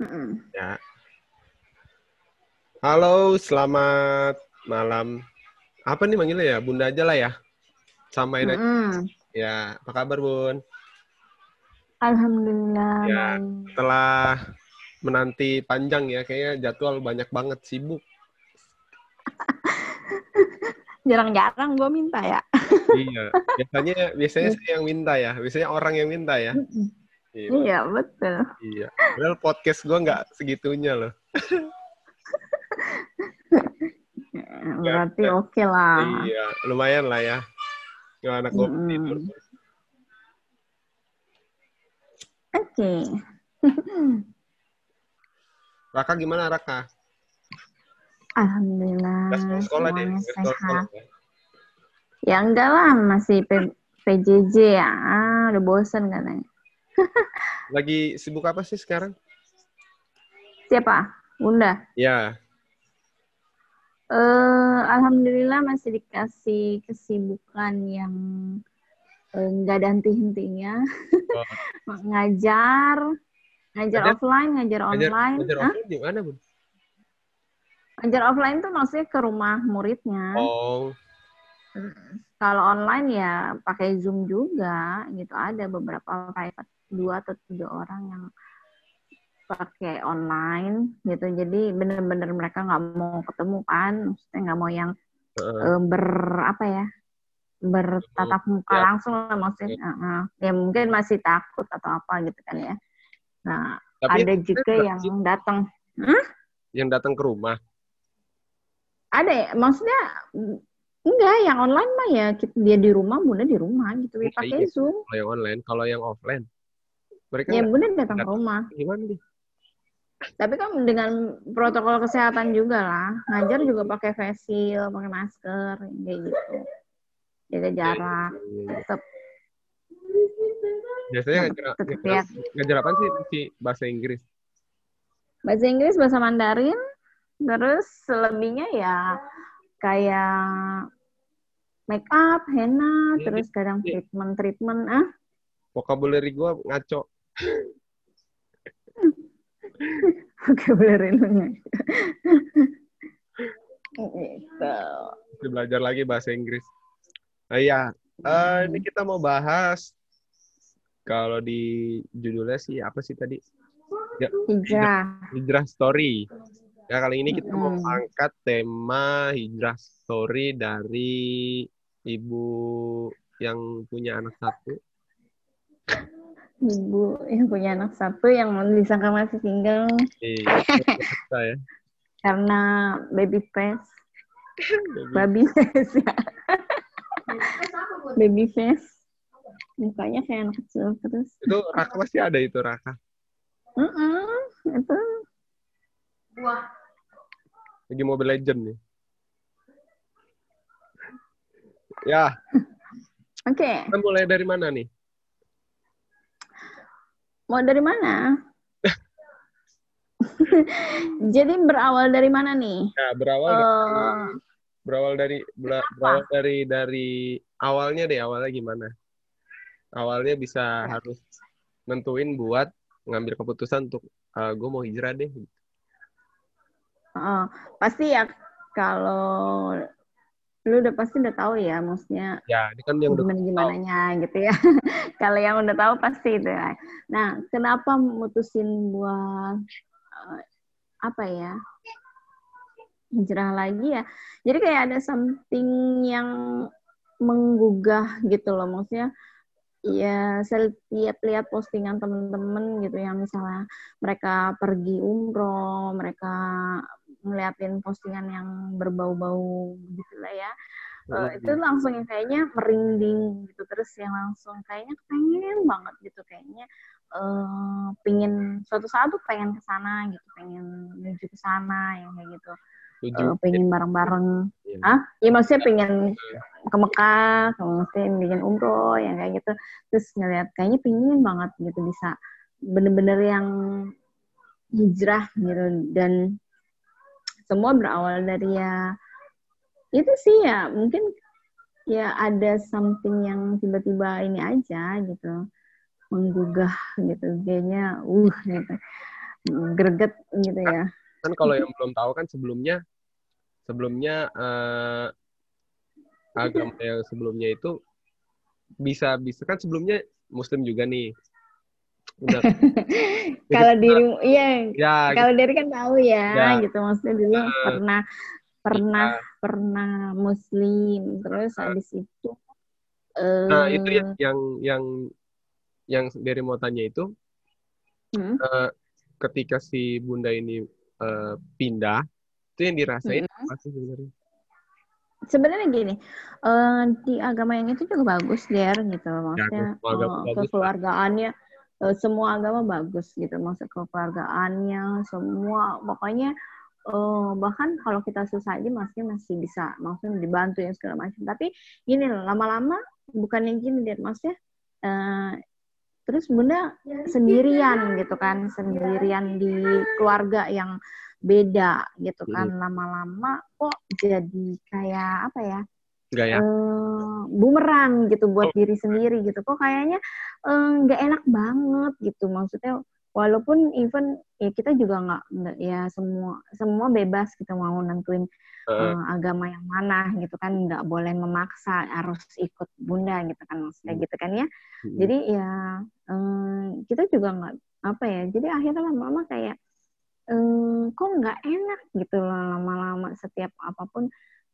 Mm-mm. Ya. Halo, selamat malam. Apa nih manggilnya ya? Bunda aja lah ya. Aja. Mm-mm. Ya, apa kabar Bun? Alhamdulillah. Ya. Setelah menanti panjang ya, kayaknya jadwal banyak banget sibuk. Jarang-jarang gue minta ya. iya. Biasanya biasanya saya yang minta ya. Biasanya orang yang minta ya. Iya. Iya betul. Iya. Padahal podcast gue nggak segitunya loh. Berarti oke lah. Iya, lumayan lah ya. Anak gue Mm-mm. tidur. Oke. Raka gimana Raka? Alhamdulillah. Nggak sekolah sekolah deh. sekolah. Ya enggak lah, masih P- PJJ ya. Ah, udah bosen katanya. Lagi sibuk apa sih sekarang? Siapa? Bunda. Ya, Eh, Alhamdulillah masih dikasih kesibukan yang eh, nggak ada henti-hentinya. Oh. ngajar, ngajar Ngajar- offline, ngajar ngajar, online. ngajar Hah? offline di mana, Bun? Ngajar offline tuh maksudnya ke rumah muridnya. Oh, Kalau online ya pakai Zoom juga gitu. Ada beberapa private dua atau tiga orang yang pakai online gitu. Jadi bener-bener mereka nggak mau ketemu kan, maksudnya nggak mau yang eh, ber apa ya bertatap muka Ya. langsung lah maksudnya. Heeh. Ya mungkin masih takut atau apa gitu kan ya. Nah tapi ada juga yang datang. yang datang ke rumah. Ada ya, maksudnya enggak yang online mah ya dia di rumah, bunda di rumah gitu ya Iya, pakai iya. zoom. Kalau yang online, kalau yang offline, mereka Ya bunda datang ke rumah. gimana nih? Tapi kan dengan protokol kesehatan juga lah. Ngajar juga pakai face shield, pakai masker, kayak gitu. Jaga jarak. Iya, iya, iya. Tetap Biasanya ngajar, ngajar, ngajar apa sih? Si bahasa Inggris. bahasa Inggris, bahasa Mandarin, terus selebihnya ya kayak make up, henna, terus kadang treatment treatment ah Vocabulary gue ngaco. vocabulary gitu. Mesti belajar lagi bahasa Inggris. Nah, iya. Eh, ini kita mau bahas kalau di judulnya sih apa sih tadi? Ya, hijrah hijrah story. Ya kali ini kita mau Mm-mm. angkat tema hijrah story dari ibu yang punya anak satu. Ibu yang punya anak satu yang disangka masih single. Iya, biasa ya. karena baby face. Baby face. ya. Baby face. Mukanya kayak anak kecil terus. Itu Raka masih ada itu Raka. Mm-mm, itu. Lagi Mobile Legend nih. Ya, oke. Kita mulai dari mana nih? Mau dari mana jadi berawal dari mana nih Ya, berawal dari, Eh, berawal dari bera- berawal dari dari awalnya deh, awalnya gimana? Awalnya bisa harus nentuin buat ngambil keputusan untuk gue mau hijrah deh. Oh, pasti ya kalau lu udah pasti udah tahu ya maksudnya Ya, ini kan yang udah gimana gimananya gitu ya. kalau yang udah tahu pasti itu ya. Nah, kenapa mutusin buat eh, apa ya? Hijrah lagi ya. Jadi kayak ada something yang menggugah gitu loh maksudnya ya saya lihat-lihat postingan temen-temen gitu yang misalnya mereka pergi umroh, mereka ngeliatin postingan yang berbau-bau gitu lah ya. Eh, itu langsung yang kayaknya merinding gitu terus yang langsung kayaknya pengen banget gitu kayaknya eh pingin suatu saat tuh pengen ke sana gitu pengen menuju ke sana yang kayak gitu tujuh. Eh, pengen bareng-bareng Iya. ah ya maksudnya pengen ke Mekah kemudian bikin umroh yang kayak gitu terus ngeliat kayaknya pingin banget gitu bisa bener-bener yang hijrah gitu dan semua berawal dari ya itu sih ya mungkin ya ada something yang tiba-tiba ini aja gitu menggugah gitu kayaknya uh gitu greget gitu ya. Kan kalau yang belum tahu kan sebelumnya sebelumnya uh, agama yang sebelumnya itu bisa bisa kan sebelumnya muslim juga nih udah kalau diri iya ya, kalau gitu. diri kan tahu ya, ya. gitu maksudnya dulu uh, pernah pernah ya. pernah muslim terus uh, habis itu uh, nah itu yang yang yang yang dari mau tanya itu hmm? uh, ketika si bunda ini uh, pindah itu yang dirasain hmm. apa sih sebenarnya sebenarnya gini uh, di agama yang itu juga bagus der gitu maksudnya ya, uh, kekeluargaannya uh, semua agama bagus gitu maksud kekeluargaannya semua pokoknya uh, bahkan kalau kita susah aja maksudnya masih bisa maksudnya dibantu ya segala macam. Tapi gini loh lama-lama bukan yang gini deh maksudnya uh, terus bunda sendirian gitu kan sendirian di keluarga yang beda gitu kan. Lama-lama kok jadi kayak apa ya Gak ya? Uh, bumerang gitu buat oh. diri sendiri gitu. Kok kayaknya nggak uh, enak banget gitu. Maksudnya walaupun even ya kita juga nggak ya semua semua bebas kita mau nentuin uh. Uh, agama yang mana gitu kan nggak boleh memaksa harus ikut bunda gitu kan maksudnya hmm. gitu kan ya. Hmm. Jadi ya uh, kita juga nggak apa ya. Jadi akhirnya lama-lama kayak uh, kok nggak enak gitu loh lama-lama setiap apa pun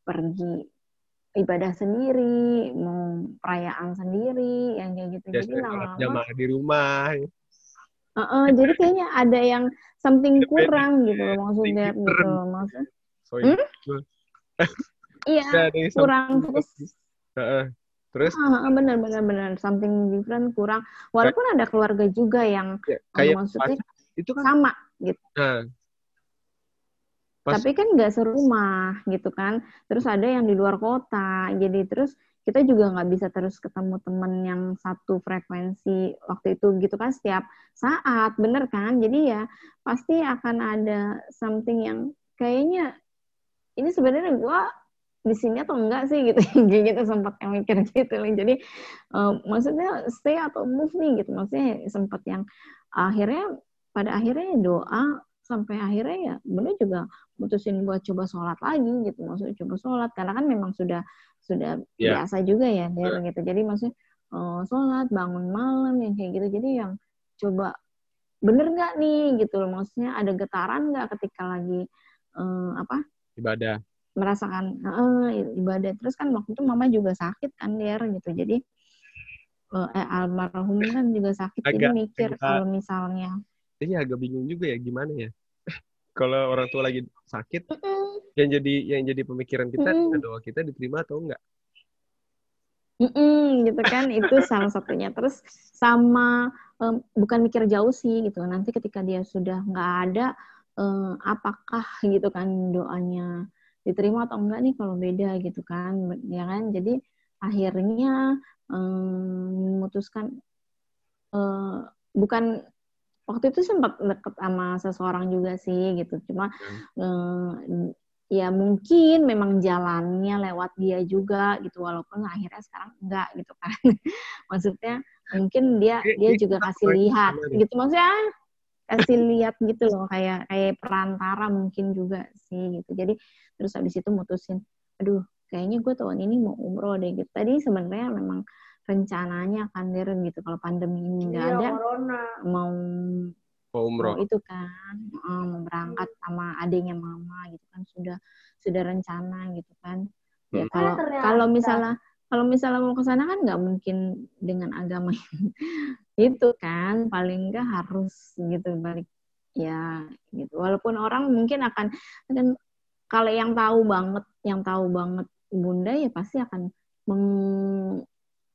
pergi ibadah sendiri, mau perayaan sendiri, yang kayak gitu. Ya, jadi lama-lama jamaah di rumah. Uh -uh, jadi kayaknya ada yang something kurang gitu loh maksudnya gitu loh maksud. Hmm? iya, kurang terus. Uh, terus? Uh, benar benar benar something different kurang. Walaupun ada keluarga juga yang ya, kayak maksudnya itu kan sama gitu. Uh, Pas. Tapi kan nggak serumah gitu kan. Terus ada yang di luar kota. Jadi terus kita juga nggak bisa terus ketemu temen yang satu frekuensi waktu itu gitu kan setiap saat. Bener kan? Jadi ya pasti akan ada something yang kayaknya ini sebenarnya gue di sini atau enggak sih gitu gitu sempat yang mikir gitu jadi uh, maksudnya stay atau move nih gitu maksudnya sempat yang akhirnya pada akhirnya doa sampai akhirnya ya bener juga mutusin buat coba sholat lagi gitu maksudnya coba sholat. Karena kan memang sudah sudah yeah. biasa juga ya der yeah. gitu. Jadi maksudnya uh, sholat bangun malam yang kayak gitu. Jadi yang coba bener nggak nih gitu loh. Maksudnya ada getaran nggak ketika lagi uh, apa? Ibadah. Merasakan uh, ibadah. Terus kan waktu itu mama juga sakit kan der gitu. Jadi uh, eh, almarhum kan juga sakit. Agak, jadi mikir kalau misalnya ini agak bingung juga ya gimana ya? Kalau orang tua lagi sakit mm -mm. yang jadi yang jadi pemikiran kita mm -mm. doa kita diterima atau enggak? Mm -mm, gitu kan? Itu salah satunya. Terus sama um, bukan mikir jauh sih gitu. Nanti ketika dia sudah nggak ada um, apakah gitu kan doanya diterima atau enggak nih kalau beda gitu kan? Ya kan? Jadi akhirnya um, memutuskan uh, bukan waktu itu sempat deket sama seseorang juga sih gitu. Cuma hmm. eh, ya mungkin memang jalannya lewat dia juga gitu. Walaupun akhirnya sekarang enggak gitu kan. Maksudnya mungkin dia dia juga kasih lihat gitu. Maksudnya kasih lihat gitu loh. Kayak kayak perantara mungkin juga sih gitu. Jadi terus habis itu mutusin aduh kayaknya gue tahun ini mau umroh deh gitu. Tadi sebenarnya memang rencananya kan der gitu kalau pandemi ini nggak iya, ada corona. mau mau umroh. mau itu kan mau berangkat sama adiknya mama gitu kan sudah sudah rencana gitu kan. Ya hmm. kalau eh, kalau misalnya kalau misalnya mau ke sana kan nggak mungkin dengan agama itu kan paling nggak harus gitu balik ya gitu. Walaupun orang mungkin akan akan kalau yang tahu banget yang tahu banget bunda ya pasti akan meng,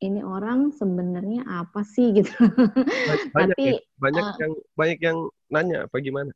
ini orang sebenarnya apa sih gitu. Banyak, Tapi ya, banyak uh, yang banyak yang nanya apa gimana?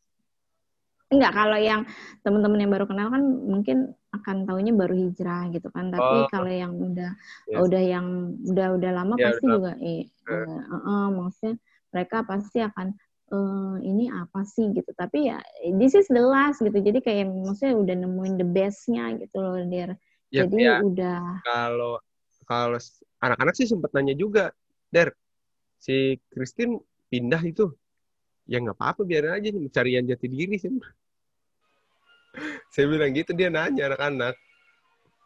Enggak, kalau yang teman-teman yang baru kenal kan mungkin akan tahunya baru hijrah gitu kan. Tapi oh. kalau yang udah yes. udah yang udah udah lama ya, pasti udah. juga eh uh, uh, uh, maksudnya mereka pasti akan uh, ini apa sih gitu. Tapi ya this is the last gitu. Jadi kayak maksudnya udah nemuin the bestnya gitu loh dia. Ya, Jadi ya, udah kalau kalau anak-anak sih sempat nanya juga, Der, si Christine pindah itu ya nggak apa-apa biarin aja nih pencarian jati diri sih saya bilang gitu dia nanya anak-anak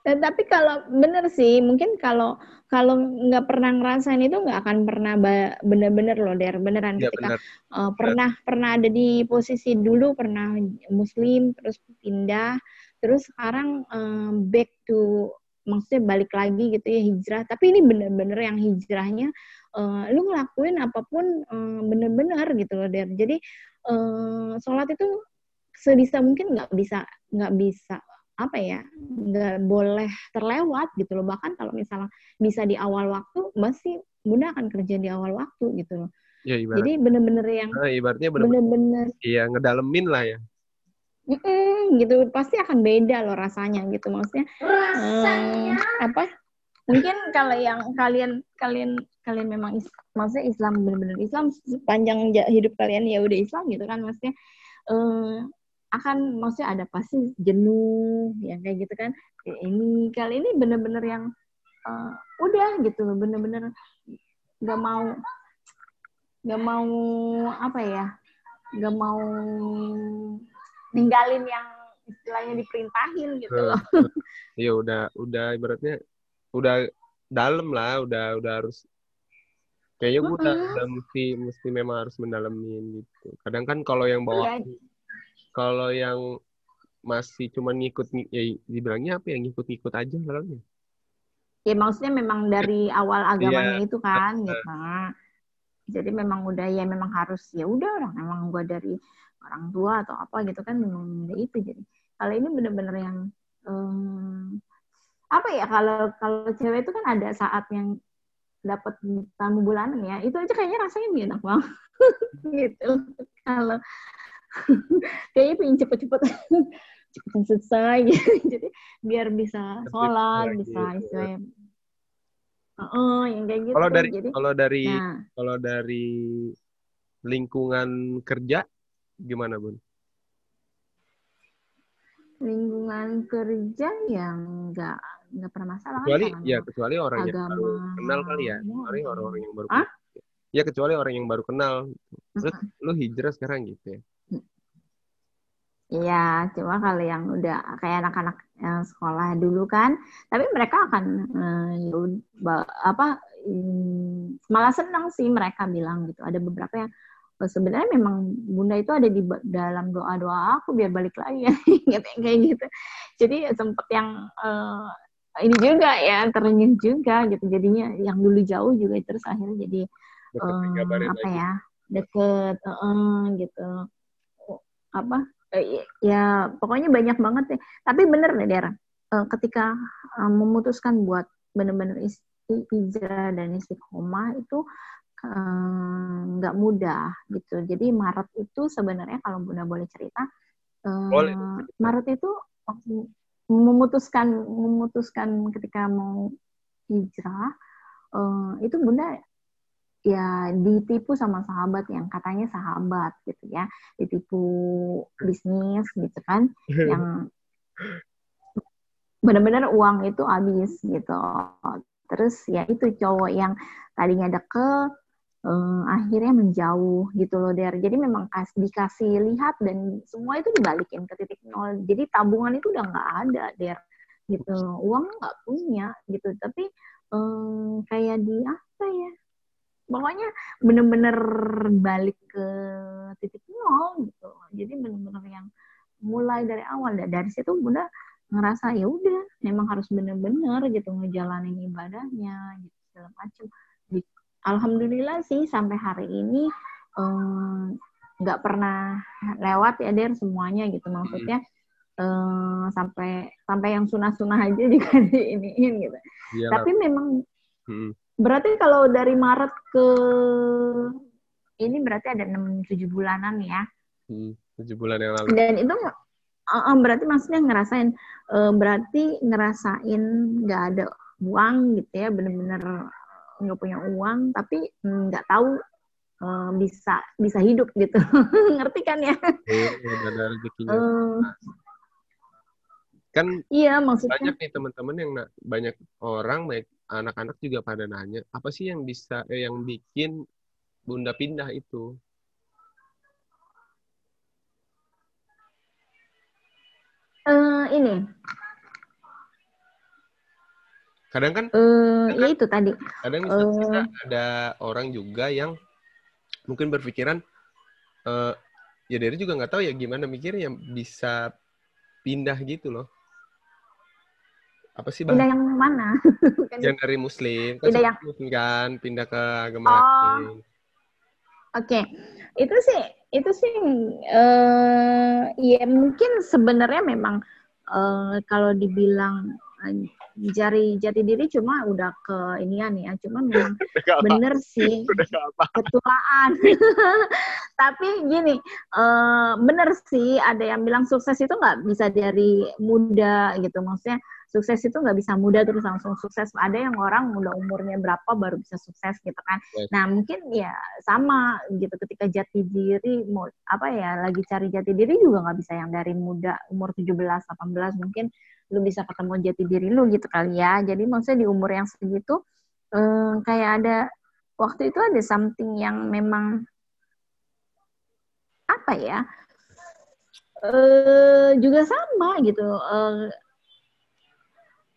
Eh, tapi kalau bener sih, mungkin kalau kalau nggak pernah ngerasain itu nggak akan pernah bener-bener loh, der beneran ya, ketika bener. Uh, pernah bener. pernah ada di posisi dulu pernah muslim terus pindah, terus sekarang um, back to maksudnya balik lagi gitu ya hijrah. Tapi ini bener-bener yang hijrahnya uh, lu ngelakuin apa pun uh, bener-bener gitu loh, der. Jadi uh, sholat itu sebisa mungkin nggak bisa nggak bisa apa ya nggak boleh terlewat gitu loh bahkan kalau misalnya bisa di awal waktu masih bunda akan kerja di awal waktu gitu loh ya, ibarat, jadi bener-bener yang nah, ibaratnya bener-bener iya ngedalemin lah ya Mm-mm, gitu. Pasti akan beda loh rasanya gitu. Maksudnya rasanya? um, apa? Mungkin kalau yang kalian kalian kalian memang is, maksudnya Islam benar-benar Islam sepanjang hidup kalian ya udah Islam gitu kan. Maksudnya um, akan maksudnya ada pasti jenuh yang kayak gitu kan. Ini kali ini bener-bener yang uh, udah gitu loh. Bener-bener nggak mau nggak mau apa ya nggak mau ninggalin yang istilahnya diperintahin gitu loh. Iya udah udah ibaratnya udah dalam lah udah udah harus kayaknya gue udah, udah mesti mesti memang harus mendalamin gitu. Kadang kan kalau yang bawa ya, kalau yang masih cuma ngikut ya dibilangnya apa ya ngikut-ngikut aja orangnya. Ya maksudnya memang dari awal agamanya yeah. itu kan gitu. Jadi memang udah ya memang harus ya udah orang memang gua dari orang tua atau apa gitu kan memang itu jadi kalau ini bener-bener yang um, apa ya kalau kalau cewek itu kan ada saat yang dapat tamu bulanan ya itu aja kayaknya rasanya enak banget gitu kalau kayaknya pengen cepet-cepet cepetan selesai gitu. jadi biar bisa sholat bisa istilahnya Oh, yang kayak gitu. Kalau dari Jadi, kalau dari nah. kalau dari lingkungan kerja gimana, Bun? Lingkungan kerja yang enggak enggak pernah masalah kecuali kan, ya kecuali orang agama. yang baru kenal kali ya kecuali orang-orang yang baru ah? ya kecuali orang yang baru kenal terus uh -huh. lu hijrah sekarang gitu ya Iya, cuma kalau yang udah kayak anak-anak yang sekolah dulu kan, tapi mereka akan uh, apa um, malah senang sih mereka bilang gitu. Ada beberapa yang sebenarnya memang bunda itu ada di dalam doa-doa aku biar balik lagi ya, gitu, kayak gitu. Jadi sempet yang uh, ini juga ya terenyuh juga gitu. Jadinya yang dulu jauh juga terus akhirnya jadi um, apa lagi. ya deket uh, gitu apa Eh, ya pokoknya banyak banget ya. Tapi bener deh Dera, uh, ketika uh, memutuskan buat bener-bener hijrah dan istiqomah itu nggak uh, mudah gitu. Jadi Maret itu sebenarnya kalau Bunda boleh cerita, uh, boleh. Maret itu memutuskan memutuskan ketika mau hijrah uh, itu Bunda ya ditipu sama sahabat yang katanya sahabat gitu ya ditipu bisnis gitu kan yang benar-benar uang itu habis gitu terus ya itu cowok yang tadinya deket um, akhirnya menjauh gitu loh der jadi memang kas dikasih lihat dan semua itu dibalikin ke titik nol. Jadi tabungan itu udah nggak ada der gitu. Uang nggak punya gitu. Tapi um, kayak di apa ya pokoknya bener-bener balik ke titik nol gitu. Jadi bener-bener yang mulai dari awal. Dari situ bunda ngerasa ya udah memang harus bener-bener gitu ngejalanin ibadahnya gitu segala macam alhamdulillah sih sampai hari ini nggak um, pernah lewat ya der semuanya gitu maksudnya um, sampai sampai yang sunah-sunah aja juga diiniin gitu Iyalah. tapi memang hmm Berarti kalau dari Maret ke ini berarti ada 6 7 bulanan ya. Hmm, 7 bulan yang lalu. Dan itu uh, berarti maksudnya ngerasain uh, berarti ngerasain nggak ada uang gitu ya, bener-bener nggak punya uang tapi nggak tahu uh, bisa bisa hidup gitu. Ngerti kan ya? Iya, iya, ada rezekinya. Eh. Kan iya maksudnya. banyak nih teman-teman yang banyak orang baik anak-anak juga pada nanya apa sih yang bisa eh, yang bikin bunda pindah itu? Uh, ini kadang kan uh, ya itu tadi kadang misalnya uh, ada orang juga yang mungkin berpikiran uh, ya dari juga nggak tahu ya gimana mikirnya bisa pindah gitu loh apa sih bang? Pindah yang mana? yang dari muslim kan pindah yang muslim kan pindah ke agama oh. lain. Oke, okay. itu sih itu sih uh, ya mungkin sebenarnya memang uh, kalau dibilang jari jati diri cuma udah ke inian ya cuma memang bener sih. Ketuaan. Tapi gini uh, bener sih ada yang bilang sukses itu nggak bisa dari muda gitu maksudnya sukses itu nggak bisa muda terus langsung sukses. Ada yang orang udah umurnya berapa baru bisa sukses gitu kan. Yes. nah mungkin ya sama gitu ketika jati diri mau apa ya lagi cari jati diri juga nggak bisa yang dari muda umur 17 18 mungkin lu bisa ketemu jati diri lu gitu kali ya. Jadi maksudnya di umur yang segitu eh, kayak ada waktu itu ada something yang memang apa ya eh, juga sama gitu. Eh,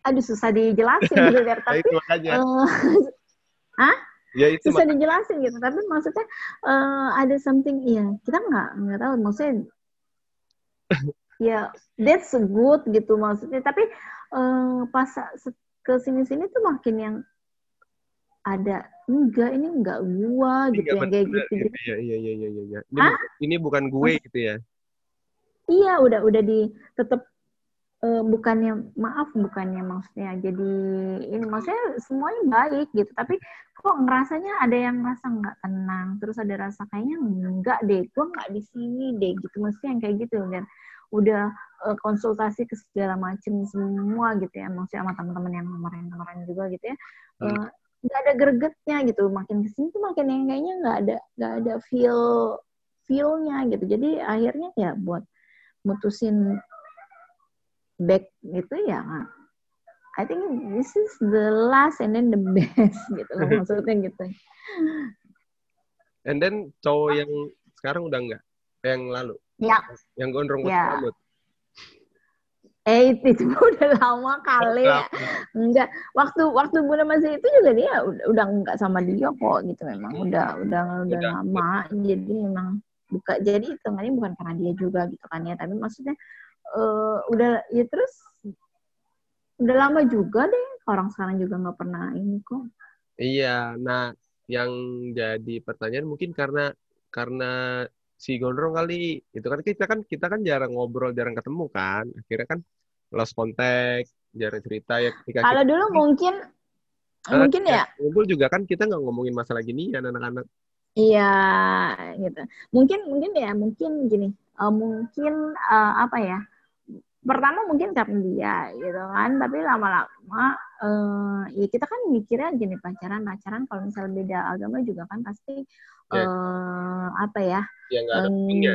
aduh susah dijelasin gitu ya tapi uh, ah ya itu susah dijelasin gitu. Tapi maksudnya uh, ada something iya kita nggak nggak tahu. Maksudnya ya that's good gitu maksudnya. Tapi uh, pas ke sini-sini tuh makin yang ada enggak ini enggak gua gitu yang kayak gitu, gitu. Iya iya iya iya iya. Ini, ini bukan gue gitu ya. Iya, udah udah di tetap uh, bukannya maaf bukannya maksudnya jadi ini maksudnya semuanya baik gitu. Tapi kok ngerasanya ada yang ngerasa nggak tenang terus ada rasa kayaknya enggak deh gua nggak di sini deh gitu. Maksudnya yang kayak gitu dan udah uh, konsultasi ke segala macam semua gitu ya. Maksudnya sama teman-teman yang kemarin-kemarin juga gitu ya. Uh, nggak ada gregetnya gitu. Makin ke sini tuh makin yang kayaknya nggak ada nggak ada feel feelnya gitu. Jadi akhirnya ya buat mutusin back gitu ya I think this is the last and then the best gitu loh maksudnya gitu. And then cowok yang sekarang udah enggak? Yang lalu? Ya. Yang gondrong ya. rambut. Eh itu, itu udah lama kali ya. Enggak, waktu waktu Bunda masih itu juga dia udah udah enggak sama dia kok gitu memang. Udah udah udah, udah. lama. Jadi memang buka jadi hitungannya bukan karena dia juga gitu kan ya. Tapi maksudnya uh, udah ya terus udah lama juga deh orang sekarang juga nggak pernah ini kok. Iya nah yang jadi pertanyaan mungkin karena karena si Gondrong kali itu kan kita kan kita kan jarang ngobrol jarang ketemu kan akhirnya kan lost contact jarang cerita ya ketika kalau dulu mungkin uh, mungkin ya, ya. ngumpul juga kan kita nggak ngomongin masalah gini ya anak-anak. Iya gitu. Mungkin mungkin ya mungkin gini uh, mungkin uh, apa ya pertama mungkin karena dia gitu kan tapi lama-lama uh, ya kita kan mikirnya gini pacaran pacaran kalau misalnya beda agama juga kan pasti yeah. uh, apa ya ya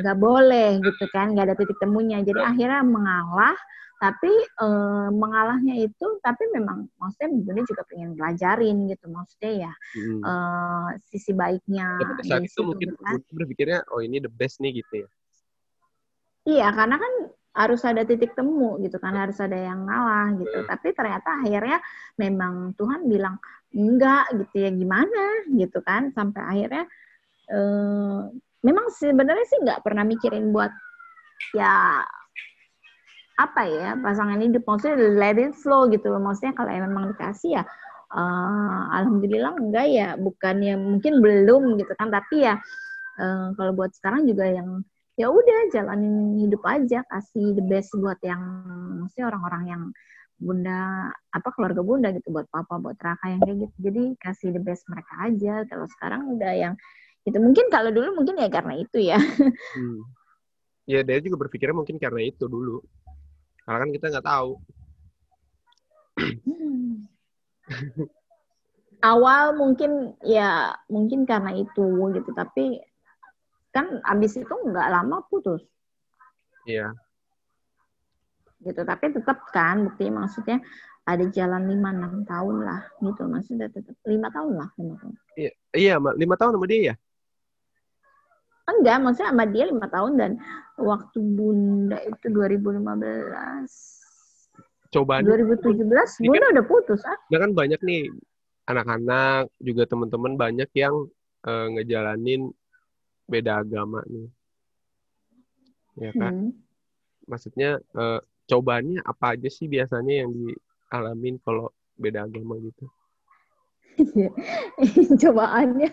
nggak boleh gitu kan nggak ada titik temunya jadi yeah. akhirnya mengalah tapi uh, mengalahnya itu tapi memang maksudnya Bunda juga pengen belajarin gitu maksudnya ya hmm. uh, sisi baiknya ya, saat itu mungkin gitu kan. berpikirnya oh ini the best nih gitu ya iya karena kan harus ada titik temu gitu kan harus ada yang ngalah gitu. Hmm. tapi ternyata akhirnya memang Tuhan bilang enggak gitu ya gimana? gitu kan sampai akhirnya uh, memang sebenarnya sih nggak pernah mikirin buat ya apa ya pasangan hidup. Maksudnya let it flow gitu maksudnya kalau memang dikasih ya uh, alhamdulillah enggak ya. Bukannya mungkin belum gitu kan. Tapi ya uh, kalau buat sekarang juga yang ya udah jalanin hidup aja kasih the best buat yang maksudnya orang-orang yang bunda apa keluarga bunda gitu buat papa buat raka yang kayak gitu jadi kasih the best mereka aja kalau sekarang udah yang Gitu. Mungkin kalau dulu mungkin ya karena itu ya. Hmm. Ya dia juga berpikirnya mungkin karena itu dulu. Karena kan kita nggak tahu. Hmm. Awal mungkin ya mungkin karena itu gitu, tapi kan abis itu nggak lama putus. Iya. Gitu, tapi tetap kan bukti maksudnya ada jalan lima enam tahun lah gitu maksudnya tetap lima tahun lah lima tahun. Iya, iya lima tahun sama dia ya? enggak maksudnya sama dia lima tahun dan waktu bunda itu 2015 cobaan 2017 Bunda udah putus ah. kan banyak nih anak-anak juga teman-teman banyak yang eh, ngejalanin beda agama nih ya kan Hmm. maksudnya eh, cobaannya apa aja sih biasanya yang dialamin kalau beda agama gitu Cobaannya.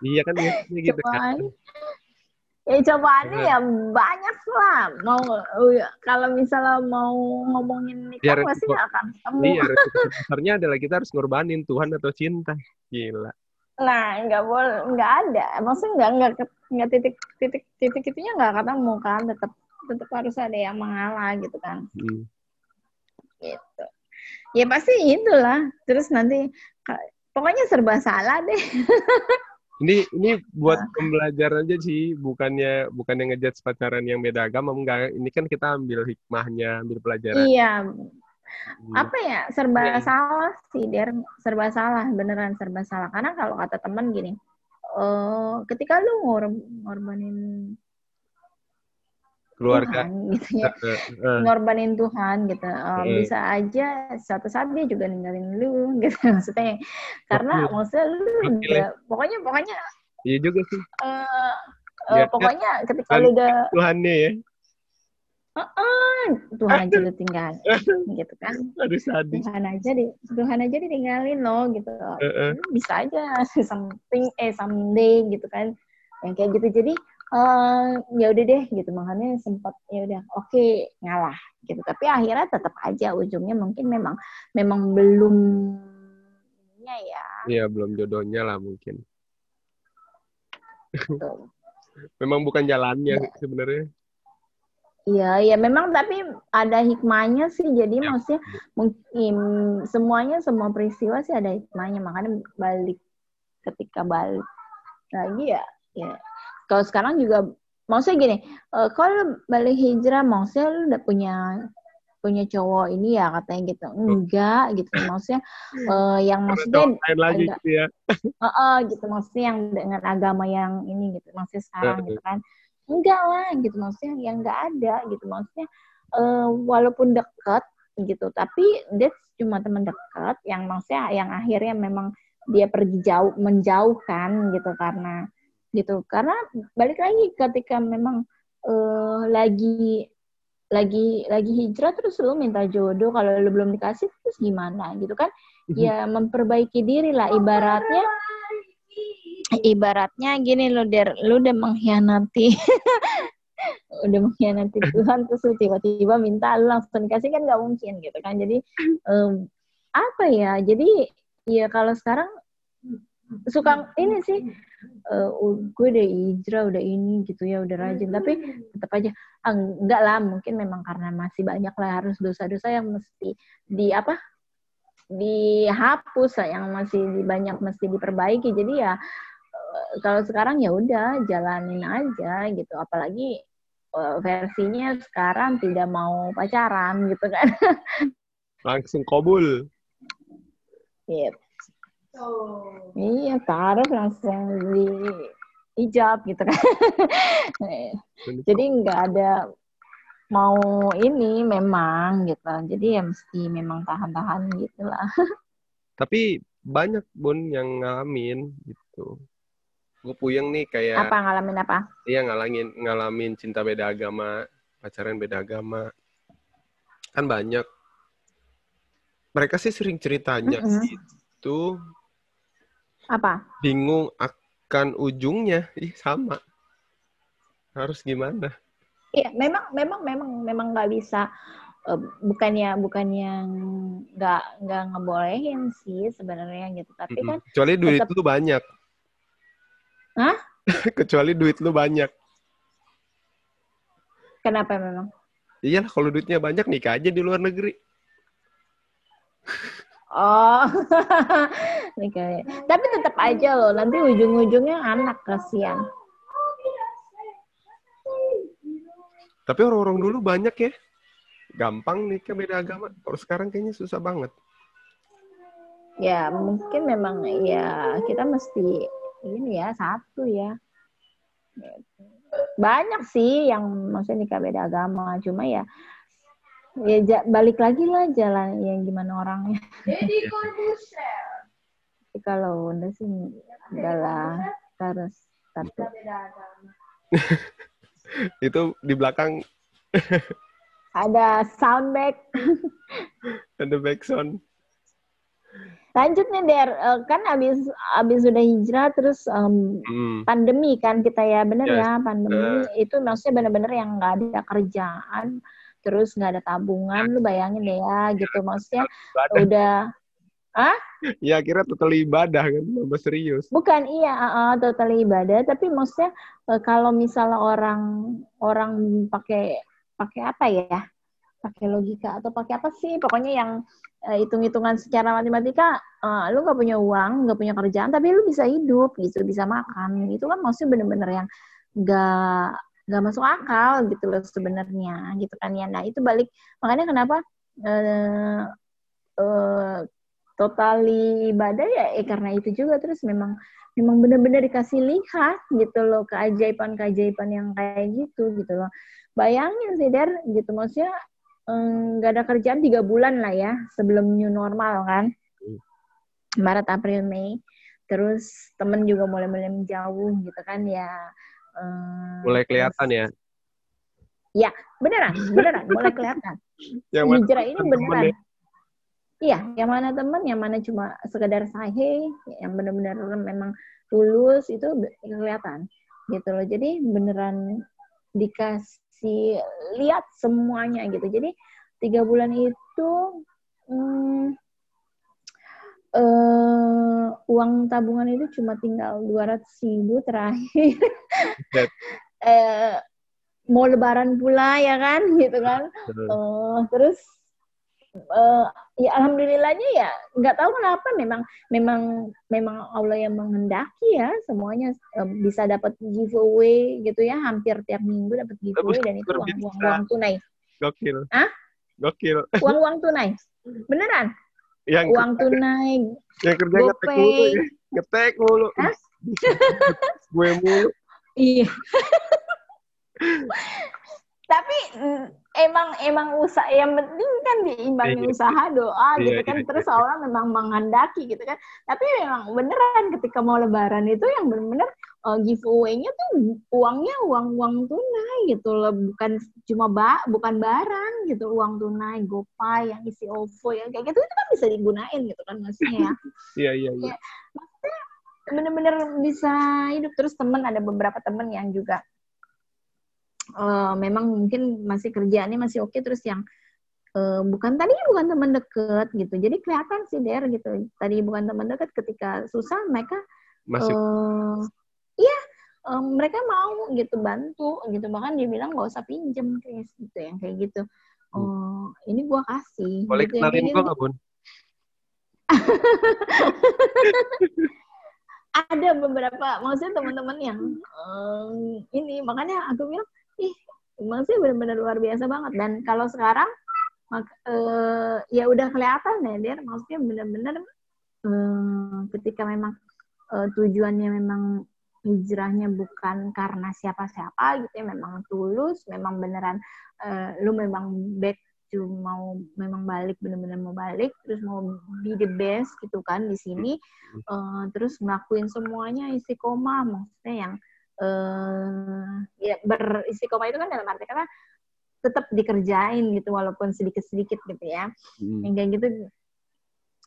iya kan biasanya gitu kan. Ya cobaannya Iya. ya banyak lah. Mau oh ya, kalau misalnya mau ngomongin nikah Ya, pasti resiko- akan ketemu. iya resiko besarnya adalah kita harus ngorbanin Tuhan atau cinta gila Nah, nggak boleh, nggak ada. Maksudnya nggak nggak nggak titik titik titik itunya nggak ketemu kan. Tetap tetap harus ada yang mengalah gitu kan. Hmm. Gitu. Ya pasti itulah. Terus nanti pokoknya serba salah deh. Ini ini buat Nah. pembelajaran aja sih, bukannya bukannya ngejudge pacaran yang beda agama enggak. Ini kan kita ambil hikmahnya, ambil pelajaran. Iya. Apa ya serba Iya. salah sih der serba salah beneran serba salah karena kalau kata teman gini eh ketika lu ngor ngorbanin Keluarga. Tuhan gitu ya eh, ngorbanin Tuhan gitu Eh, Hmm. bisa aja suatu saat dia juga ninggalin lu gitu maksudnya karena Gokil. maksudnya lu udah pokoknya pokoknya Iya juga sih eh Ya, eh, pokoknya ketika lu udah Tuhannya ya. "Eh, Tuhan aja lu tinggal gitu kan Aduh sadis. Tuhan aja di Tuhan aja ditinggalin loh gitu eh. Lu bisa aja something eh someday gitu kan yang kayak gitu jadi eh ya udah deh gitu makanya sempat ya udah oke ngalah gitu tapi akhirnya tetap aja ujungnya mungkin memang memang belum ya Iya, belum jodohnya lah mungkin. Memang bukan jalannya sebenarnya. Iya, ya memang tapi ada hikmahnya sih. Jadi Ya. maksudnya mungkin semuanya semua peristiwa sih ada hikmahnya. Makanya balik ketika balik lagi ya, ya. Kalau sekarang juga maksudnya gini, eh, kalau balik hijrah maksudnya lu udah punya punya cowok ini ya katanya gitu. Enggak gitu. Maksudnya eh, yang maksudnya Lain lagi gitu ya. Heeh, gitu maksudnya yang dengan agama yang ini gitu maksudnya sekarang gitu kan enggak lah gitu. Maksudnya yang enggak ada gitu. Maksudnya eh, walaupun dekat gitu. Tapi dia cuma teman dekat yang maksudnya yang akhirnya memang dia pergi jauh menjauhkan gitu. Karena gitu. Karena balik lagi ketika memang eh, lagi lagi lagi hijrah terus lu minta jodoh kalau lu belum dikasih terus gimana gitu kan? Ya memperbaiki diri lah ibaratnya ibaratnya gini lo der. Lu udah mengkhianati udah mengkhianati Tuhan terus lu tiba-tiba minta lu langsung dikasih kan nggak mungkin gitu kan. Jadi em, apa ya? Jadi ya kalau sekarang suka ini sih eh, uh, gue udah hijrah udah ini gitu ya udah rajin. Tapi tetap aja ah, enggak lah mungkin memang karena masih banyak lah harus dosa-dosa yang mesti di apa dihapus lah, yang masih banyak mesti diperbaiki. Jadi ya kalau sekarang ya udah jalanin aja gitu apalagi eh, versinya sekarang tidak mau pacaran gitu kan Langsung kobul. Gitu. Iya, taruh langsung di hijab gitu kan. Jadi nggak ada mau ini memang gitu. Jadi ya mesti memang tahan-tahan gitu lah. Tapi banyak bun yang ngalamin gitu. Gue puyeng nih kayak Apa ngalamin apa? Iya ngalamin ngalamin cinta beda agama, pacaran beda agama. Kan banyak. Mereka sih sering ceritanya Mm-mm. gitu, Apa? bingung akan ujungnya. Ih, sama. Harus gimana? Iya, memang memang memang memang nggak bisa bukannya bukannya nggak nggak ngebolehin sih sebenarnya gitu. Tapi kan Kecuali duit tetap- lu banyak. Hah? Kecuali duit lu banyak. kenapa memang? Iyalah kalau duitnya banyak nikah aja di luar negeri. Oh, Ini kayak- tapi tetap aja loh. Nanti ujung-ujungnya anak kasihan. Tapi orang-orang dulu banyak ya. Gampang nikah beda agama. Kalau sekarang kayaknya susah banget. Ya mungkin memang ya kita mesti ini ya satu ya. Banyak sih yang maksudnya nikah beda agama. Cuma ya ya ja, balik lagi lah jalan yang gimana orangnya. Jadi kalau udah sih udahlah terus satu. itu di belakang ada soundback. ada back sound. Lanjut nih Der, eh, kan abis abis sudah hijrah terus um, hmm. pandemi kan kita ya bener yes. ya pandemi uh. itu maksudnya bener-bener yang nggak ada kerjaan terus nggak ada tabungan lu bayangin deh ya gitu maksudnya ibadah. udah ah ya kira total ibadah kan tambah serius bukan iya uh, total ibadah tapi maksudnya uh, kalau misalnya orang orang pakai pakai apa ya pakai logika atau pakai apa sih? Pokoknya yang uh, hitung-hitungan secara matematika uh, lu nggak punya uang nggak punya kerjaan tapi lu bisa hidup gitu bisa makan. Itu kan maksudnya bener-bener yang nggak nggak masuk akal gitu loh sebenarnya gitu kan ya nah itu balik. Makanya kenapa uh, uh, totali ibadah ya eh, karena itu juga terus memang memang benar-benar dikasih lihat gitu loh keajaiban-keajaiban yang kayak gitu gitu loh. Bayangin sih der gitu. Maksudnya nggak ada kerjaan tiga bulan lah ya sebelum new normal kan hmm. Maret April Mei terus temen juga mulai-mulai menjauh gitu kan ya mulai kelihatan ya? Ya, beneran, beneran, mulai kelihatan. yang Hijrah ini beneran. Ya? Iya, yang mana teman, yang mana cuma sekedar sahih, yang benar-benar memang tulus itu kelihatan gitu loh. Jadi beneran dikasih lihat semuanya gitu. Jadi tiga bulan itu hmm, uh, uang tabungan itu cuma tinggal dua ratus ribu terakhir. uh, mau lebaran pula ya kan, gitu kan. Uh, terus uh, ya alhamdulillahnya ya nggak tahu kenapa memang memang memang Allah yang menghendaki ya semuanya uh, bisa dapat giveaway gitu ya hampir tiap minggu dapat giveaway dan itu uang uang, uang tunai. Gokil. Ah? Gokil. Uang uang tunai. Beneran? yang uang tunai yang kerja ngetek mulu ya. ngetek mulu gue mulu iya tapi mm, emang emang usaha yang penting kan diimbangi iya. usaha doa iya, gitu kan. iya, terus iya. orang memang menghendaki gitu kan. Tapi memang beneran ketika mau lebaran itu yang bener-bener uh, giveaway-nya tuh uangnya uang uang tunai gitu loh. Bukan cuma ba bukan barang gitu uang tunai gopay yang isi OVO yang kayak gitu itu kan bisa digunain gitu kan maksudnya ya. Iya iya. Iya maksudnya bener-bener bisa hidup. Terus temen ada beberapa temen yang juga uh, memang mungkin masih kerjaannya masih oke okay, terus yang uh, bukan tadi bukan teman deket gitu. Jadi kelihatan sih der gitu. Tadi bukan teman deket ketika susah mereka masih uh, iya um, mereka mau gitu bantu gitu. Bahkan dia bilang nggak usah pinjem Chris gitu yang kayak gitu. Oh uh, ini gua kasih boleh gitu, kenalin gua nggak bun? Ada beberapa maksudnya teman-teman yang um, ini. Makanya aku bilang ih maksudnya benar-benar luar biasa banget. Dan kalau sekarang mak, uh, ya udah kelihatan ya dia maksudnya benar-benar uh, ketika memang uh, tujuannya memang hijrahnya bukan karena siapa-siapa gitu ya memang tulus memang beneran uh, lu memang back to mau memang balik bener-bener mau balik terus mau be the best gitu kan di sini uh, terus ngelakuin semuanya istiqomah maksudnya yang uh, ya beristiqomah itu kan dalam arti kata tetap dikerjain gitu walaupun sedikit-sedikit gitu ya. Hmm. yang kayak gitu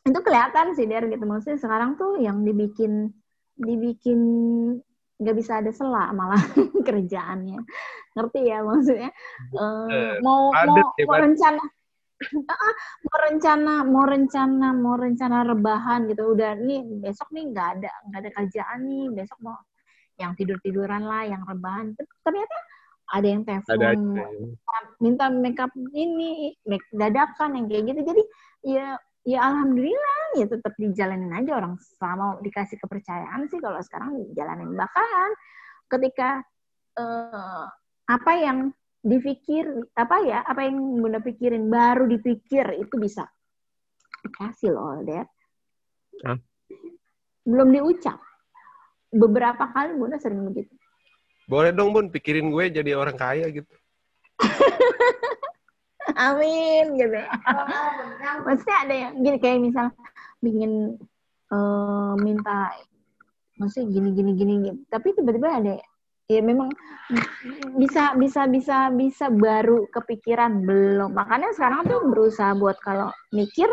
itu kelihatan sih der gitu. Maksudnya sekarang tuh yang dibikin dibikin nggak bisa ada sela malah kerjaannya. Ngerti ya maksudnya? Uh, mau mau ya, mau rencana mau rencana mau rencana mau rencana rebahan gitu. Udah nih besok nih nggak ada nggak ada kerjaan nih besok mau yang tidur tiduran lah yang rebahan. Ternyata ada yang telepon minta makeup ini make dadakan yang kayak gitu. Jadi ya ya alhamdulillah ya tetap dijalanin aja orang. Sama dikasih kepercayaan sih kalau sekarang dijalanin. Bahkan ketika uh, apa yang dipikir apa ya apa yang bunda pikirin baru dipikir itu bisa. Dikasih loh dad. Huh? belum diucap beberapa kali bunda sering begitu. Boleh dong bun pikirin gue jadi orang kaya gitu. Amin gitu. Maksudnya ada yang gini kayak misal ingin uh, minta maksudnya gini gini gini gitu. tapi tiba-tiba ada ya memang bisa bisa bisa bisa baru kepikiran belum. Makanya sekarang tuh berusaha buat kalau mikir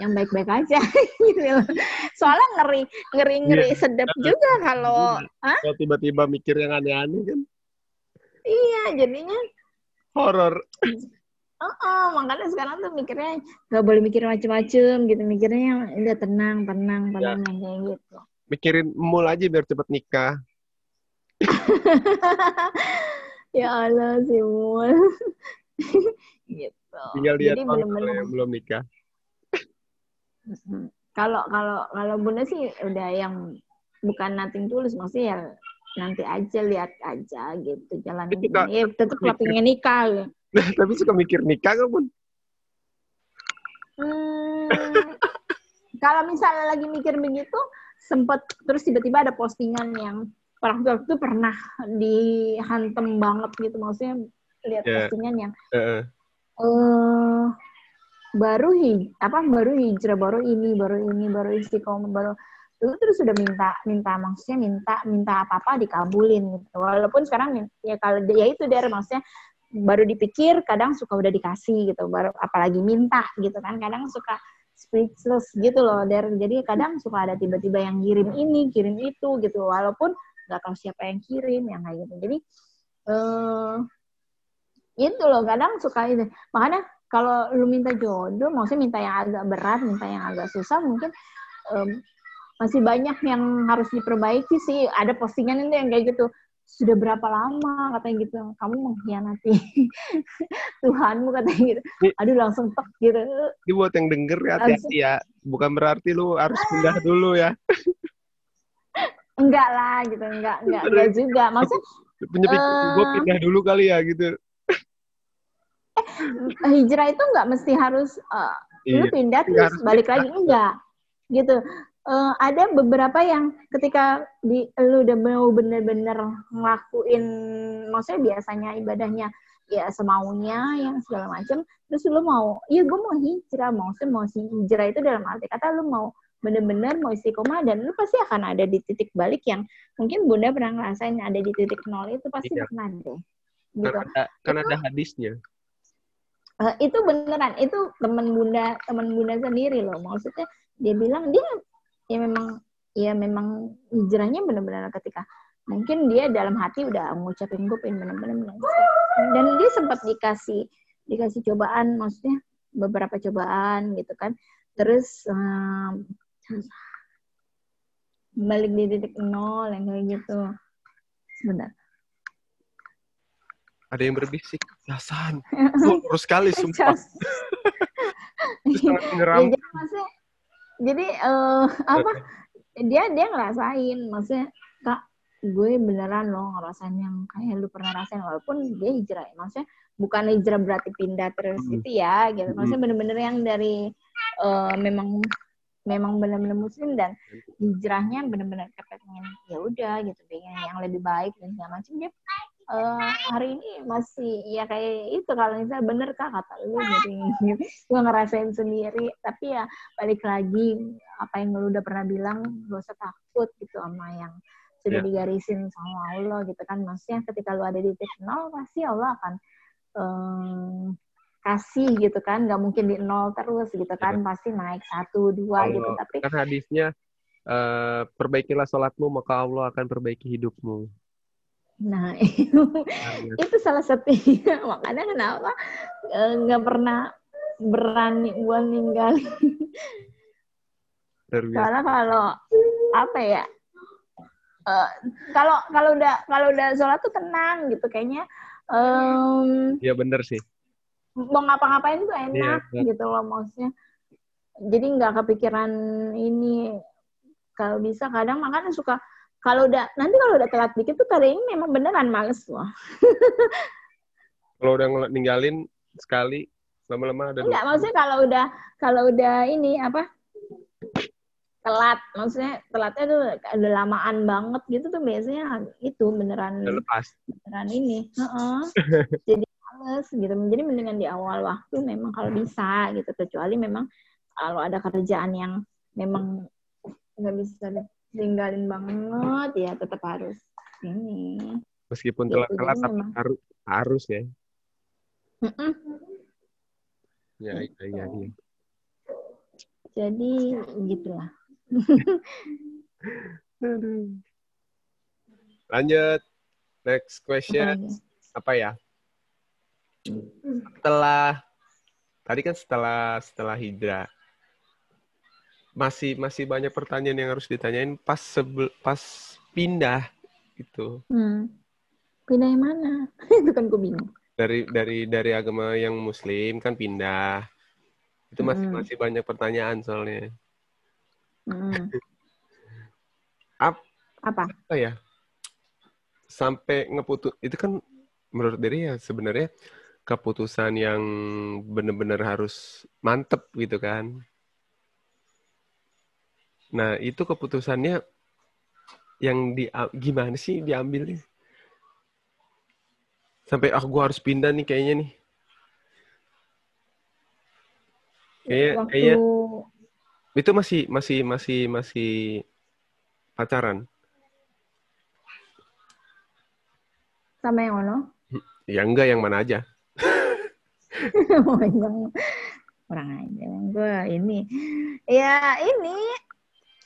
yang baik-baik aja gitu loh. Soalnya ngeri ngeri ngeri yeah. sedap juga kalau kalau tiba-tiba mikir yang aneh-aneh kan. Iya, jadinya horor. Oh, oh, makanya sekarang tuh mikirnya nggak boleh mikir macem-macem gitu, mikirnya yang udah tenang, tenang, tenang ya. kayak gitu. Mikirin mul aja biar cepet nikah. ya Allah sih mul. gitu. Tinggal lihat Jadi yang belum nikah. Kalau kalau kalau bunda sih udah yang bukan nothing tulus, maksudnya ya nanti aja lihat aja gitu jalan ini. Ya tetap kalau pengen nikah. Gitu. Tapi suka mikir nikah kan bun? Hmm, kalau misalnya lagi mikir begitu, sempat terus tiba-tiba ada postingan yang orang tua itu pernah dihantem banget gitu, maksudnya lihat yeah. postingan yang uh -uh. Uh, baru hij apa baru hijrah baru ini baru ini baru istiqomah baru itu terus sudah minta minta maksudnya minta minta apa apa dikabulin gitu. Walaupun sekarang ya kalau ya itu dari maksudnya baru dipikir kadang suka udah dikasih gitu baru apalagi minta gitu kan. Kadang suka speechless gitu loh dari jadi kadang suka ada tiba-tiba yang kirim ini kirim itu gitu. Walaupun nggak tahu siapa yang kirim yang kayak gitu. Jadi eh itu loh kadang suka itu makanya kalau lu minta jodoh, maksudnya minta yang agak berat, minta yang agak susah, mungkin um, masih banyak yang harus diperbaiki sih. Ada postingan itu yang kayak gitu. Sudah berapa lama katanya gitu, kamu mengkhianati Tuhanmu katanya gitu. Aduh langsung tek gitu. Ini buat yang denger ya hati-hati ya. Bukan berarti lu harus pindah dulu ya. enggak lah gitu, enggak, enggak, enggak juga. Maksudnya penyebut uh, gue pindah dulu kali ya gitu eh, hijrah itu nggak mesti harus uh, iya. lu pindah terus balik lagi enggak gitu uh, ada beberapa yang ketika di lu udah mau bener-bener ngelakuin maksudnya biasanya ibadahnya ya semaunya yang segala macam terus lu mau iya gue mau hijrah maksudnya mau si hijrah itu dalam arti kata lu mau bener-bener mau istiqomah dan lu pasti akan ada di titik balik yang mungkin bunda pernah ngerasain ada di titik nol itu pasti iya. pernah deh gitu. ada, kan ada hadisnya uh, itu beneran itu teman bunda teman bunda sendiri loh. Maksudnya dia bilang dia ya memang ya memang hijrahnya benar-benar ketika mungkin dia dalam hati udah ngucapin gue pengen benar-benar dan dia sempat dikasih dikasih cobaan maksudnya beberapa cobaan gitu kan. Terus um, balik di titik nol yang kayak gitu. Sebentar ada yang berbisik, Hasan, terus sekali sumpah. Terus ya, jadi jadi uh, apa? Dia dia ngerasain, maksudnya kak gue beneran loh ngerasain yang kayak lu pernah rasain walaupun dia hijrah maksudnya bukan hijrah berarti pindah terus hmm. gitu ya gitu maksudnya hmm. bener-bener yang dari uh, memang memang benar-benar muslim dan hijrahnya benar-benar kepengen ya udah gitu pengen yang lebih baik dan segala macam dia uh, hari ini masih ya kayak itu kalau misalnya bener kak kata lu gitu gue ngerasain sendiri. Tapi ya balik lagi apa yang lu udah pernah bilang gak usah takut gitu sama yang sudah yeah. digarisin sama Allah gitu kan. Maksudnya ketika lu ada di titik nol pasti Allah akan um, kasih gitu kan. Nggak mungkin di nol terus gitu kan. Yeah. pasti naik satu dua Allah, gitu. Tapi kan hadisnya uh, perbaikilah sholatmu maka Allah akan perbaiki hidupmu Nah, itu, itu salah satunya. Makanya kenapa eh, nggak pernah berani buat ninggalin. Karena kalau apa ya? Uh, kalau kalau udah kalau udah sholat tuh tenang gitu kayaknya. Um, ya bener sih. Mau ngapa-ngapain tuh enak ya, gitu loh maksudnya. Jadi nggak kepikiran ini. Kalau bisa kadang makanya suka kalau udah nanti kalau udah telat dikit tuh kali ini memang beneran males loh. kalau udah ninggalin sekali lama-lama ada Enggak, maksudnya kalau udah kalau udah ini apa? telat maksudnya telatnya tuh udah lamaan banget gitu tuh biasanya itu beneran udah lepas beneran ini uh -uh. jadi males gitu jadi mendingan di awal waktu memang kalau bisa gitu kecuali memang kalau ada kerjaan yang memang nggak bisa tinggalin banget. Ya tetap harus ini. Meskipun Gitu, telat-telat tapi harus harus ya. Mm-mm. ya iya iya, iya. jadi gitulah. Lanjut. Next question. Apa ya? Setelah tadi kan setelah setelah hijrah masih masih banyak pertanyaan yang harus ditanyain pas sebel, pas pindah gitu. Hmm. pindah yang mana? Itu kan gue bingung. Dari dari dari agama yang muslim kan pindah. Itu masih Mm. masih banyak pertanyaan soalnya. Mm. Ap- apa? apa ya? Sampai ngeputus itu kan menurut diri ya sebenarnya keputusan yang benar-benar harus mantep gitu kan nah itu keputusannya yang di gimana sih diambilnya? Sampai ah gue harus pindah nih kayaknya nih. Kayaknya- waktu kayaknya- itu masih masih masih masih pacaran. Sama yang mana? Ya enggak yang mana aja. Oh, yang kurang aja. Gue ini ya ini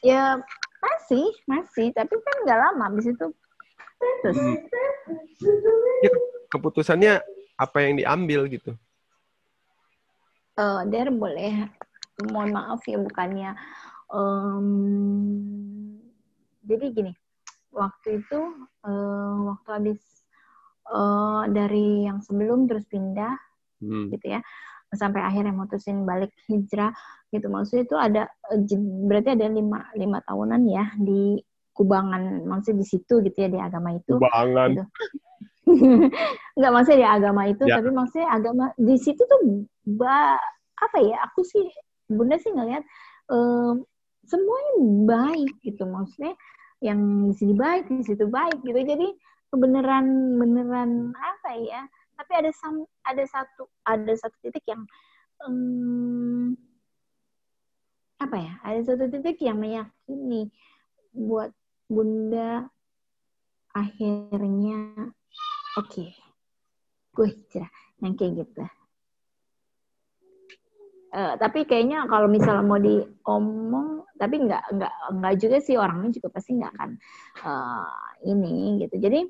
ya masih masih. Tapi kan nggak lama habis itu terus Hmm. Ya, keputusannya apa yang diambil gitu? Eh Der boleh. Mohon maaf ya bukannya em, jadi gini. Waktu itu eh, waktu habis eh, dari yang sebelum terus pindah Hmm. gitu ya. Sampai akhirnya mutusin balik hijrah gitu maksudnya itu ada eh, berarti ada lima lima tahunan ya di kubangan maksudnya di situ gitu ya di agama itu Kubangan. Gitu. nggak maksudnya di agama itu Ya. tapi maksudnya agama di situ tuh ba apa ya aku sih bunda sih ngeliat em, semuanya baik gitu maksudnya yang di sini baik di situ baik gitu jadi kebenaran beneran apa ya tapi ada sam, ada satu ada satu titik yang em, apa ya ada satu titik yang meyakini buat bunda akhirnya oke gue hijrah yang kayak gitu Eh, tapi kayaknya kalau misalnya mau diomong tapi nggak nggak nggak juga sih orangnya juga pasti nggak akan eh, ini gitu jadi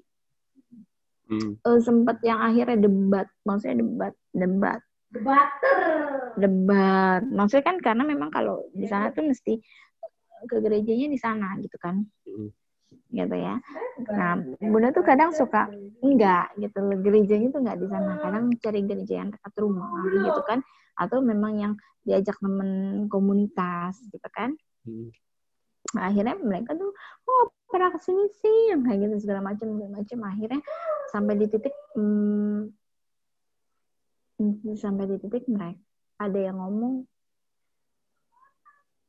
Hmm. eh, sempat yang akhirnya debat maksudnya debat debat Debater. debat maksudnya kan karena memang kalau di sana tuh mesti ke gerejanya di sana gitu kan. Gitu ya. Nah bunda tuh kadang suka enggak gitu. Gerejanya tuh enggak di sana. Kadang cari gereja yang dekat rumah gitu kan. Atau memang yang diajak temen komunitas gitu kan. Nah, akhirnya mereka tuh oh pernah ke sini sih. Yang kayak gitu segala macam segala macam. Akhirnya sampai di titik hmm, sampai di titik mereka ada yang ngomong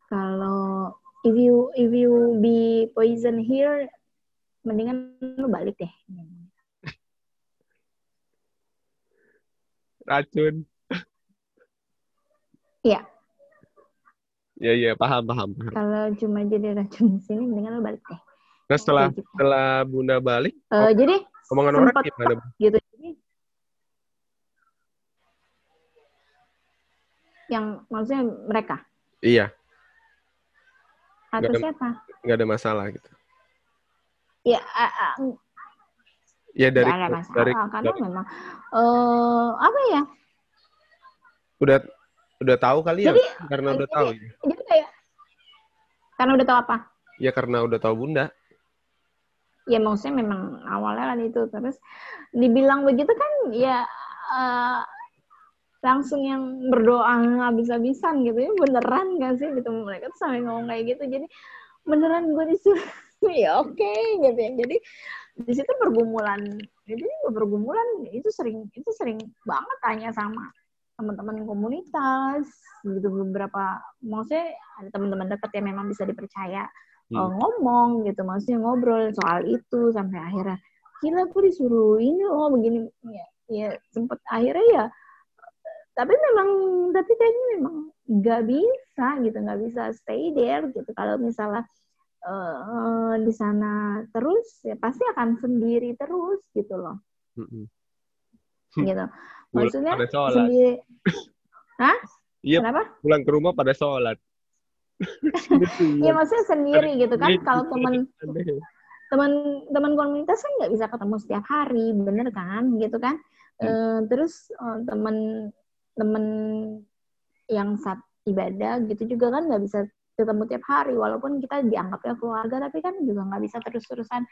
kalau if you if you be poison here mendingan lu balik deh Racun. Iya. Ya ya paham paham. kalau cuma jadi racun di sini mendingan lu balik deh Nah setelah gitu. setelah bunda balik, Eh, jadi omongan orang gimana? Gitu jadi yang maksudnya mereka Iya, atau ada- siapa nggak ada masalah gitu. ya a- Ya dari ada masalah dari, karena dari- memang eh apa ya udah udah tahu kali ya Jadi- karena udah jadi- tahu ya. jadi kayak karena udah tahu apa Ya karena udah tahu bunda. ya maksudnya memang awalnya kan itu terus dibilang begitu kan ya eh, langsung yang berdoa habis-habisan gitu ya beneran gak sih? Gitu mereka tuh sampai ngomong kayak gitu. Jadi beneran gue disuruh ya oke gitu ya. Jadi di situ pergumulan. Jadi pergumulan itu sering itu sering banget tanya sama teman-teman komunitas gitu beberapa maksudnya ada teman-teman dekat yang memang bisa dipercaya Hmm. eh, ngomong gitu maksudnya ngobrol soal itu sampai akhirnya gila aku disuruh ini oh begini. Ya ya sempet akhirnya ya tapi memang tapi kayaknya memang nggak bisa gitu nggak bisa stay there gitu. Kalau misalnya uh, di sana terus ya pasti akan sendiri terus gitu loh. Mm-mm. gitu. Maksudnya sendiri Hah? Iya, kenapa? pulang ke rumah pada sholat. Iya maksudnya sendiri gitu kan. kalau teman teman teman komunitas kan nggak bisa ketemu setiap hari bener kan? Gitu kan? Eh, terus eh, teman teman yang saat ibadah gitu juga kan nggak bisa ketemu tiap hari walaupun kita dianggapnya keluarga tapi kan juga nggak bisa terus-terusan.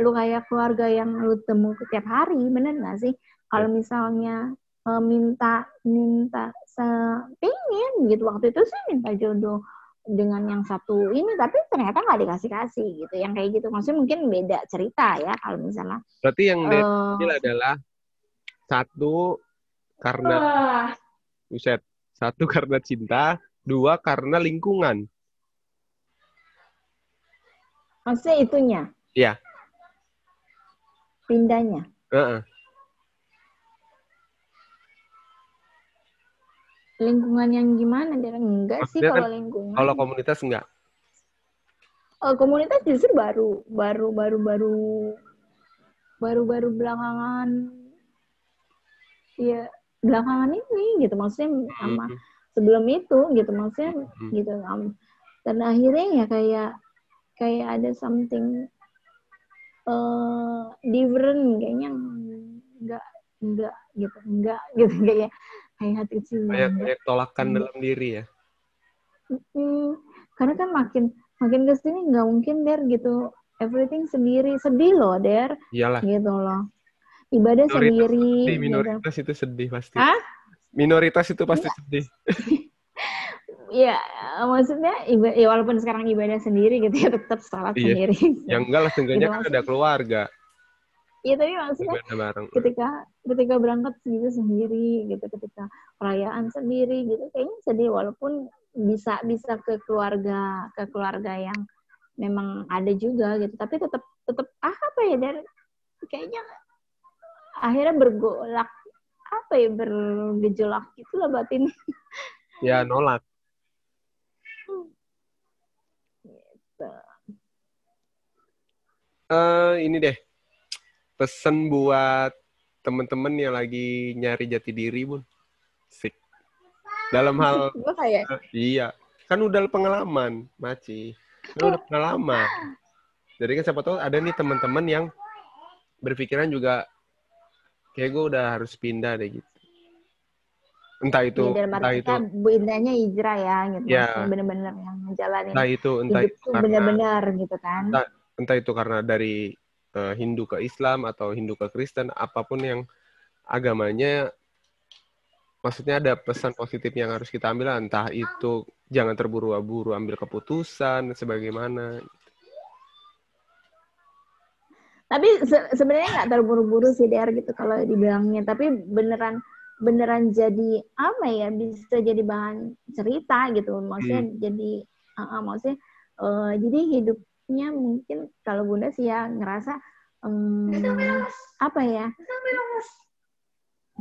Lu kayak keluarga yang lu temu tiap hari bener nggak sih? Kalau misalnya eh, minta minta pengen gitu waktu itu sih minta jodoh dengan yang satu ini tapi ternyata nggak dikasih kasih gitu yang kayak gitu. Maksudnya mungkin beda cerita ya kalau misalnya. Berarti yang dia ambil adalah satu karena buset, satu karena cinta, dua karena lingkungan. maksudnya itunya Iya. pindahnya Heeh. lingkungan yang gimana dia enggak sih Maksudnya kan kalau lingkungan Kalau komunitas enggak. Eh, komunitas justru baru baru baru baru baru baru belakangan ya belakangan ini gitu. Maksudnya sama Mm-mm. sebelum itu gitu. Maksudnya Mm. gitu um, dan akhirnya ya kayak kayak ada something eh different. Kayaknya enggak enggak gitu. Enggak gitu. Kayak kayak hati kecil. Kayak kayak tolakan Enggak. dalam diri ya. Mm, karena kan makin makin ke sini nggak mungkin der gitu. Everything sendiri. Sedih loh der. Iyalah. gitu loh ibadah Minoritas sendiri Sedih, minoritas itu sedih pasti. Hah? Minoritas itu pasti sedih. ya maksudnya iba- ya walaupun sekarang ibadah sendiri gitu ya tetap salat Iya. sendiri Yang enggak lah, seenggaknya Gitu kan ada keluarga. Iya tapi maksudnya Ibadah bareng. ketika ketika berangkat gitu sendiri gitu ketika perayaan sendiri gitu kayaknya sedih walaupun bisa bisa ke keluarga ke keluarga yang memang ada juga gitu tapi tetap tetap ah, apa ya dari kayaknya akhirnya bergolak apa ya bergejolak gitu lah batin Ya nolak. Eh ini deh. Pesan buat temen-temen yang lagi nyari jati diri, Bun. Sik. Dalam hal kayak iya, kan udah pengalaman, Maci. Kan udah pengalaman. Jadi kan siapa tahu ada nih teman-teman yang berpikiran juga kayak gue udah harus pindah deh gitu. Entah itu, ya, dalam entah itu, bu indahnya hijrah ya gitu Ya. bener-bener yang ngejalanin entah itu, entah hidup itu bener-bener gitu kan Entah- entah itu karena dari eh, Hindu ke Islam atau Hindu ke Kristen, apa pun yang agamanya, maksudnya ada pesan positif yang harus kita ambil, entah itu jangan terburu-buru ambil keputusan, sebagaimana. Tapi se- sebenarnya nggak terburu-buru sih der gitu kalau dibilangnya. Tapi beneran beneran jadi apa ya bisa jadi bahan cerita gitu. Maksudnya jadi uh, uh, maksudnya uh, jadi hidupnya mungkin kalau bunda sih ya ngerasa em, apa ya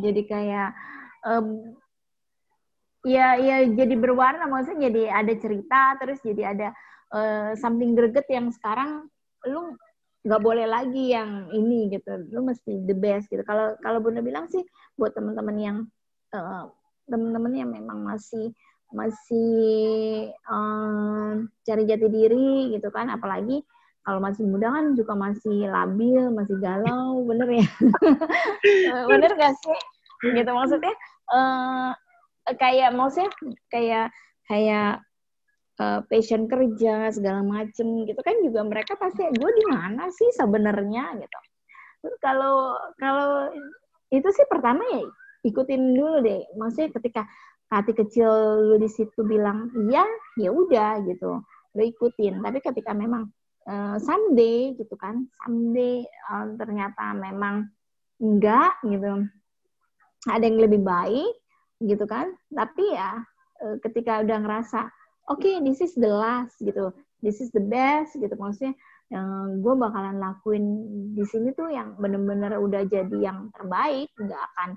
jadi kayak em, ya ya jadi berwarna. Maksudnya jadi ada cerita terus jadi ada eh, something greget yang sekarang lu nggak boleh lagi yang ini gitu. Lu mesti the best gitu. Kalau kalau bunda bilang sih buat teman-teman yang eh, teman-teman yang memang masih masih eh, cari jati diri gitu kan. Apalagi kalau masih muda kan juga masih labil masih galau. Bener ya? Bener gak sih? Gitu maksudnya eh, kayak maksudnya kayak kayak eh, passion kerja segala macem gitu kan juga mereka pasti gue di mana sih sebenarnya? gitu. Kalau kalau itu sih pertama ya ikutin dulu deh. Maksudnya ketika hati kecil lu di situ bilang iya ya udah gitu. Lu ikutin. Tapi ketika memang eh, someday gitu kan someday eh, ternyata memang enggak gitu ada yang lebih baik gitu kan. Tapi ya ketika udah ngerasa oke this is the last gitu. This is the best gitu. Maksudnya yang gue bakalan lakuin di sini tuh yang bener-bener udah jadi yang terbaik nggak akan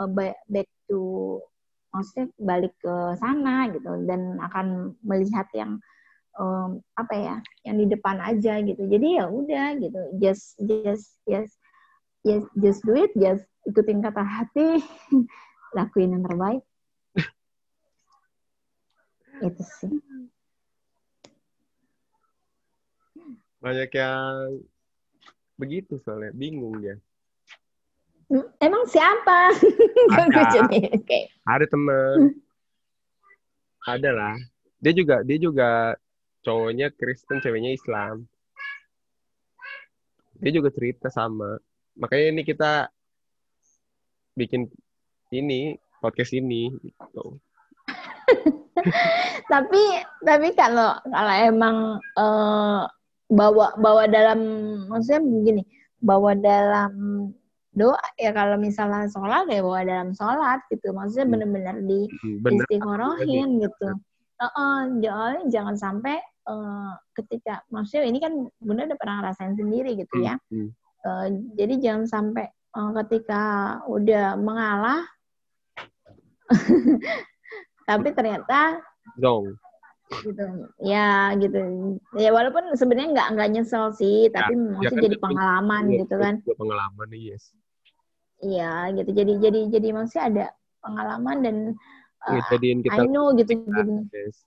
uh, back to maksudnya balik ke sana gitu. Dan akan melihat yang um, apa ya yang di depan aja gitu. Jadi ya udah gitu. Just just just just just do it. Just ikutin kata hati. Lakuin yang terbaik itu sih. Banyak yang begitu soalnya bingung ya hmm, emang siapa? Ada, okay. ada temen. Ada lah. Dia juga dia juga cowoknya Kristen ceweknya Islam. Dia juga cerita sama. Makanya ini kita bikin ini podcast ini gitu. tapi tapi kalau kalau emang uh, bawa bawa dalam maksudnya begini bawa dalam doa ya kalau misalnya sholat ya bawa dalam sholat gitu maksudnya hmm. benar-benar di hmm, istiqorohin gitu uh, uh, jangan jangan sampai uh, ketika maksudnya ini kan bunda udah pernah ngerasain sendiri gitu ya hmm. uh, jadi jangan sampai uh, ketika udah mengalah tapi ternyata dong. gitu. Ya gitu. Ya walaupun sebenarnya nggak nggak nyesel sih ya, tapi ya, masih kan jadi pengalaman ya, gitu kan. pengalaman yes. Iya gitu. Jadi jadi jadi masih ada pengalaman dan uh, kita I know gitu jadi yes.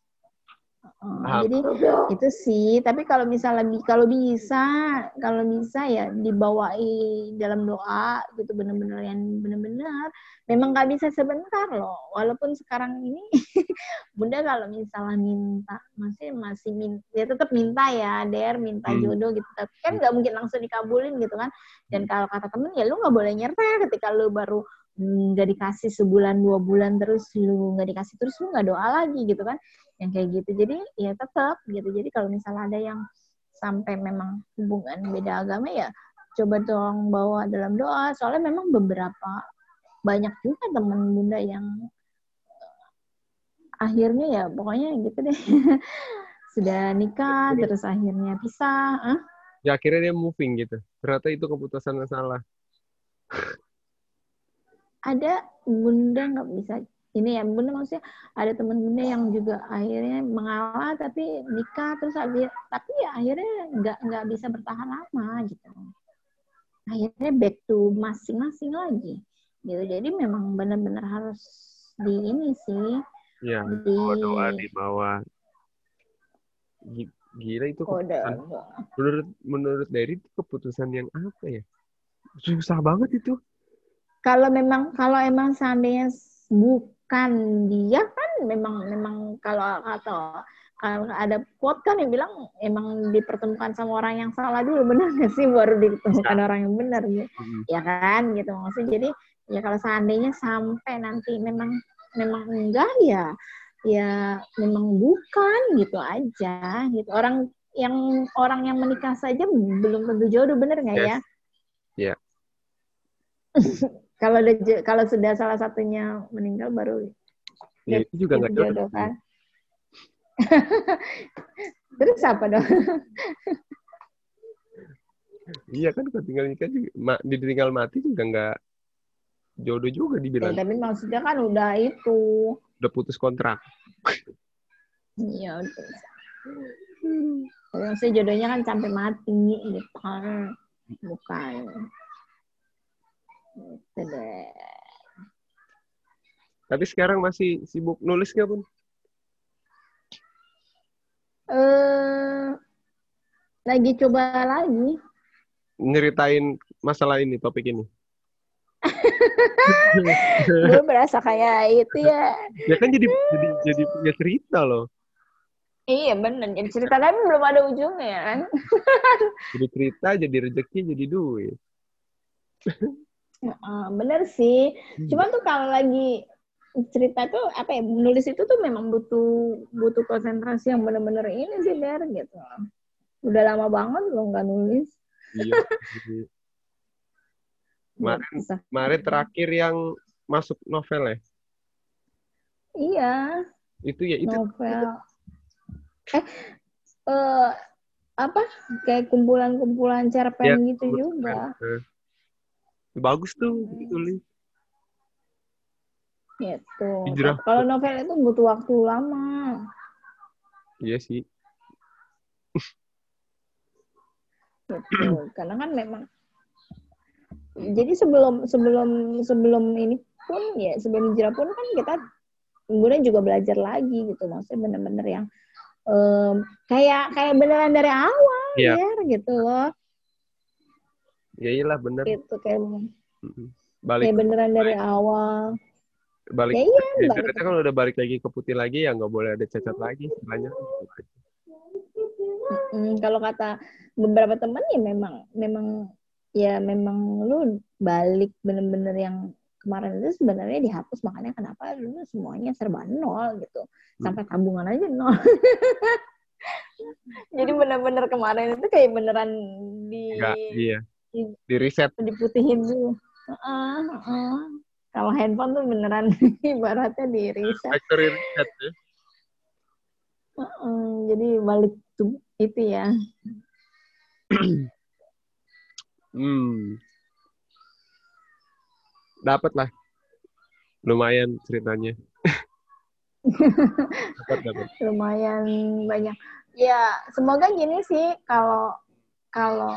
Uh, jadi itu sih, tapi kalau misalnya kalau bisa, kalau bisa ya dibawai dalam doa gitu benar-benar yang benar-benar memang nggak bisa sebentar loh. Walaupun sekarang ini Bunda kalau misalnya minta masih masih minta ya tetap minta ya, Der minta hmm. jodoh gitu. Tapi kan nggak mungkin langsung dikabulin gitu kan. Dan kalau kata temen ya lu nggak boleh nyerah ketika lu baru nggak dikasih sebulan dua bulan terus lu nggak dikasih terus lu nggak doa lagi gitu kan. Yang kayak gitu. Jadi ya tetap gitu. Jadi kalau misalnya ada yang sampai memang hubungan beda agama ya coba dong bawa dalam doa. Soalnya memang beberapa banyak juga teman bunda yang akhirnya ya pokoknya gitu deh. Sudah nikah terus akhirnya pisah huh? ya akhirnya dia moving gitu. Ternyata itu keputusan yang salah ada bunda nggak bisa ini ya bunda maksudnya ada teman bunda yang juga akhirnya mengalah tapi nikah terus habis tapi ya akhirnya nggak nggak bisa bertahan lama gitu. Akhirnya back to masing-masing lagi gitu. Jadi memang benar-benar harus di ini sih ya di doa di bawah. Gila itu keputusan. menurut menurut dari itu keputusan yang apa ya? Susah banget itu kalau memang kalau emang seandainya bu bukan dia kan memang memang kalau atau kalau ada quote kan yang bilang emang dipertemukan sama orang yang salah dulu benar nggak sih baru ditemukan orang yang benar gitu hmm. ya kan gitu maksudnya jadi ya kalau seandainya sampai nanti memang memang enggak ya ya memang bukan gitu aja gitu orang yang orang yang menikah saja belum tentu jodoh bener nggak yes. ya? Iya. Yeah. Kalau ada kalau sudah salah satunya meninggal baru ya, itu juga nggak jodoh kan? terus apa dong? Iya kan kalau tinggal nikah juga ma, ditinggal mati juga nggak jodoh juga dibilang. Ya, tapi maksudnya kan udah itu. Udah putus kontrak. Iya udah. Maksudnya jodohnya kan sampai mati gitu kan? Bukan tapi sekarang masih sibuk nulis nggak pun? Uh, lagi coba lagi. Nyeritain masalah ini, topik ini. gue berasa kayak itu ya. Ya kan jadi jadi jadi punya cerita loh. Iya bener, jadi cerita tapi belum ada ujungnya kan. jadi cerita, jadi rezeki, jadi duit. Uh, bener sih. Hmm. Cuma tuh kalau lagi cerita tuh apa ya menulis itu tuh memang butuh butuh konsentrasi yang bener-bener ini sih der gitu. Udah lama banget lo nggak nulis. Iya. kemarin, kemarin terakhir yang masuk novel ya? Iya. Itu ya itu. Novel. Eh, uh, apa kayak kumpulan-kumpulan cerpen Ya, gitu juga Eh. Bagus tuh gitu Li. gitu. Hijrah. Kalau novel itu butuh waktu lama. Iya sih. gitu. Karena kan memang jadi sebelum sebelum sebelum ini pun ya sebelum hijrah pun kan kita kemudian juga belajar lagi gitu maksudnya bener-bener yang em, kayak kayak beneran dari awal Iya. ya gitu loh Ya iyalah bener. gitu Mm-mm. Balik kayak beneran dari awal balik. ya iya Ya, balik kan udah balik lagi ke putih lagi ya nggak boleh ada cacat lagi istilahnya. Mm, kalau kata beberapa teman ya memang memang ya memang lu balik bener-bener yang kemarin itu sebenarnya dihapus makanya kenapa lu semuanya serba nol gitu sampai tabungan aja nol jadi bener-bener kemarin itu kayak beneran di Enggak, iya. Di- Di reset. diputihin dulu Heeh, heeh. kalau handphone tuh beneran ibaratnya di Factory reset ya. Heeh, jadi balik tuh itu ya Hmm. Dapat lah. Lumayan ceritanya. dapat dapat. lumayan banyak. Ya, semoga gini sih kalau kalau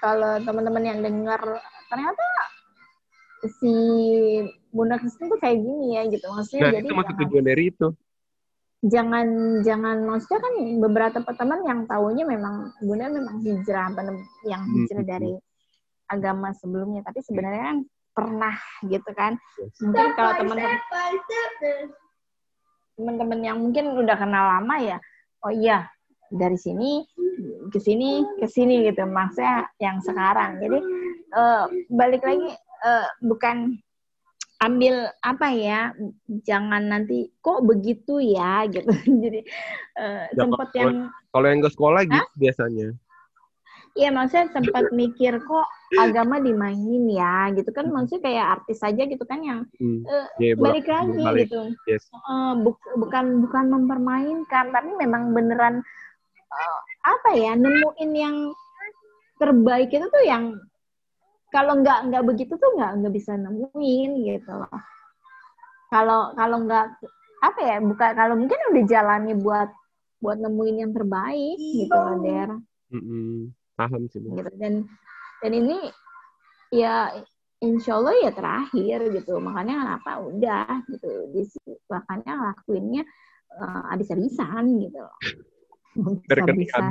kalau teman-teman yang dengar ternyata si Bunda Kristen tuh kayak gini ya gitu. Maksudnya Nah, jadi itu maksud tujuan dari itu. jangan jangan maksudnya kan beberapa teman yang tahunya memang Bunda memang hijrah yang Hmm, hijrah hmm, dari agama sebelumnya, tapi sebenarnya kan pernah gitu kan. Yes. Mungkin kalau teman-teman teman-teman yang mungkin udah kenal lama ya, oh iya dari sini ke sini ke sini gitu maksudnya yang sekarang. Jadi eh, balik lagi eh, bukan ambil apa ya, jangan nanti kok begitu ya gitu. Jadi eh, Ya, sempat kalau- yang Kalau yang ke sekolah gitu biasanya. Iya maksudnya sempat mikir kok agama dimainin ya gitu kan maksudnya kayak artis aja gitu kan yang Hmm. Ya, bolak- balik lagi balik. gitu Yes. Eh, buk- bukan bukan mempermainkan tapi memang beneran eh, apa ya nemuin yang terbaik itu tuh yang kalau nggak nggak begitu tuh nggak nggak bisa nemuin gitu loh kalau kalau nggak apa ya bukan kalau mungkin udah jalani buat buat nemuin yang terbaik gitu loh Der. Paham sih. Bu. gitu dan dan ini ya insya Allah ya terakhir gitu makanya kenapa udah gitu makanya ngelakuinnya uh, habis-habisan gitu Dari habis ya.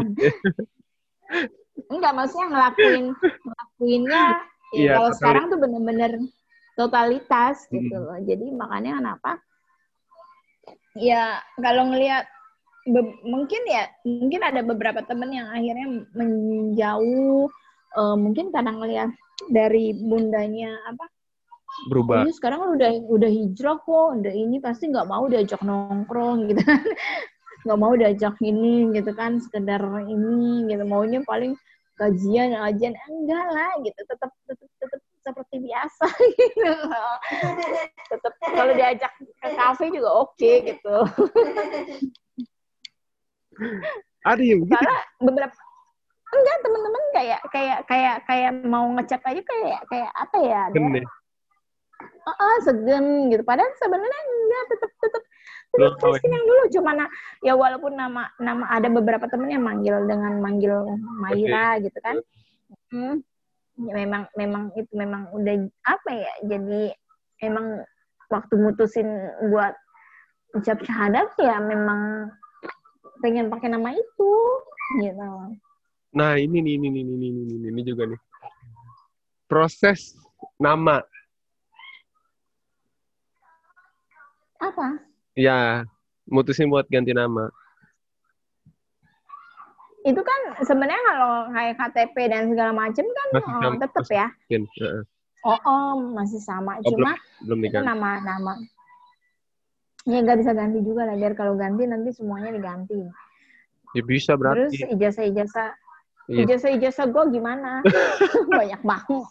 enggak maksudnya ngelakuin ngelakuinnya ya Iya, kalau sekarang tuh bener-bener totalitas gitu Hmm. loh jadi makanya kenapa ya kalau ngelihat be- mungkin ya mungkin ada beberapa temen yang akhirnya menjauh eh, mungkin karena ngelihat dari bundanya apa Berubah. ini sekarang udah udah hijrah kok udah ini pasti nggak mau diajak nongkrong gitu kan nggak mau diajak ini gitu kan sekedar ini gitu. Maunya paling kajian kajian enggak lah gitu. Tetap tetap tetap seperti biasa gitu. Tetap kalau diajak ke kafe juga oke gitu. Ada yang begitu. soalnya beberapa enggak teman-teman kayak kayak kayak kayak mau ngechat aja kayak kayak apa ya deh. oh, oh, segen gitu. Padahal sebenarnya enggak tetap tetap Tahu terusin yang dulu cuma na- ya walaupun nama nama ada beberapa temen yang manggil dengan manggil Maira gitu kan. Hmm, ya memang memang itu memang udah apa ya jadi emang waktu mutusin buat ucap syahadat ya memang pengen pakai nama itu gitu. Nah, ini nih, ini, ini, ini, ini, ini, ini juga nih. Proses nama. apa Ya, mutusin buat ganti nama. itu kan sebenarnya kalau kayak KTP dan segala macam kan Masih oh, sama, tetap masih ya Mungkin. Oh, oh masih sama Oh, cuma Belum itu diganti. nama-nama ya nggak bisa ganti juga lah biar kalau ganti nanti semuanya diganti Ya bisa terus berarti. ijazah-ijazah Iya. ijazah-ijazah gue gimana banyak banget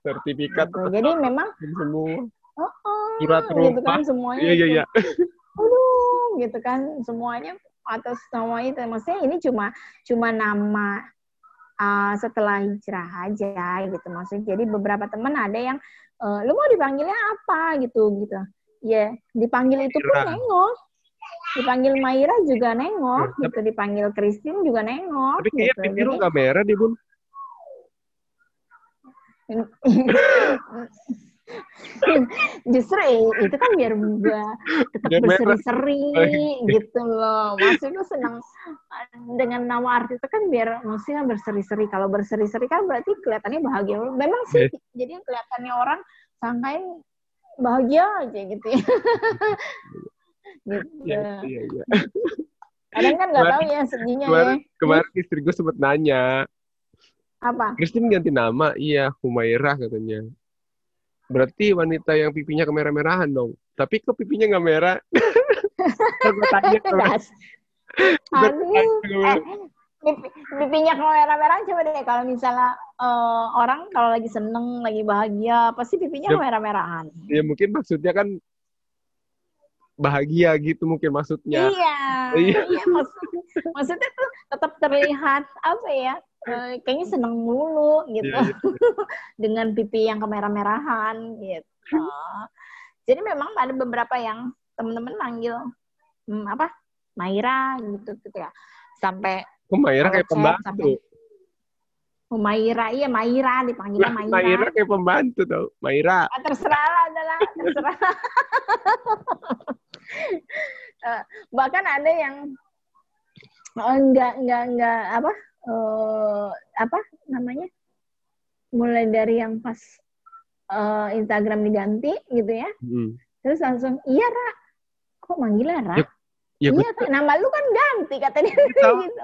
Sertifikat gitu. jadi memang semua. oh, oh, Surat gitu rumah. kan semuanya Iya, iya, iya. aduh gitu kan semuanya atas nama itu. Maksudnya ini cuma cuma nama uh, setelah hijrah aja gitu. Maksudnya jadi beberapa teman ada yang uh, lu mau dipanggilnya apa? gitu gitu. Ya dipanggil itu pun nengok. Dipanggil Maira juga nengok gitu. Dipanggil Christine juga nengok tapi kayaknya gitu. pipi lu nggak merah deh bun Justru itu kan biar gue tetap berseri-seri gitu loh. Maksudnya senang dengan nama artis itu kan biar maksudnya berseri-seri. Kalau berseri-seri kan berarti kelihatannya bahagia. Memang sih, jadi kelihatannya orang sangkain bahagia aja gitu ya. gitu. Iya, iya, iya. Kadang kan nggak tahu ya sedihnya kemarin, ya. Kemarin istri gue sempet nanya. Apa? Christine ganti nama, iya Humairah katanya. Berarti wanita yang pipinya kemerah-merahan dong. Tapi kok pipinya nggak merah? gue tanya eh, pipinya kemerah-merahan coba deh kalau misalnya uh, orang kalau lagi seneng, lagi bahagia, pasti pipinya ya, kemerah-merahan. Ya mungkin maksudnya kan bahagia gitu mungkin maksudnya. Iya, iya, iya maksud, maksudnya tuh tetap terlihat apa ya? Uh, kayaknya seneng mulu gitu yeah, yeah. dengan pipi yang kemerah-merahan gitu. Jadi memang ada beberapa yang teman-teman manggil hmm, apa Maira gitu gitu ya sampai oh, Maira kayak pembantu. Sampai, oh, Maira iya Maira dipanggilnya nah, Maira. Maira kayak pembantu tau Maira. Ah, terserah lah adalah terserah. uh, bahkan ada yang oh, enggak enggak enggak apa uh, apa namanya? Mulai dari yang pas uh, Instagram diganti gitu ya. Hmm. terus langsung iya Ra. Kok manggilnya Ra? Ya, ya, iya betul. nama lu kan ganti kata dia. Gitu.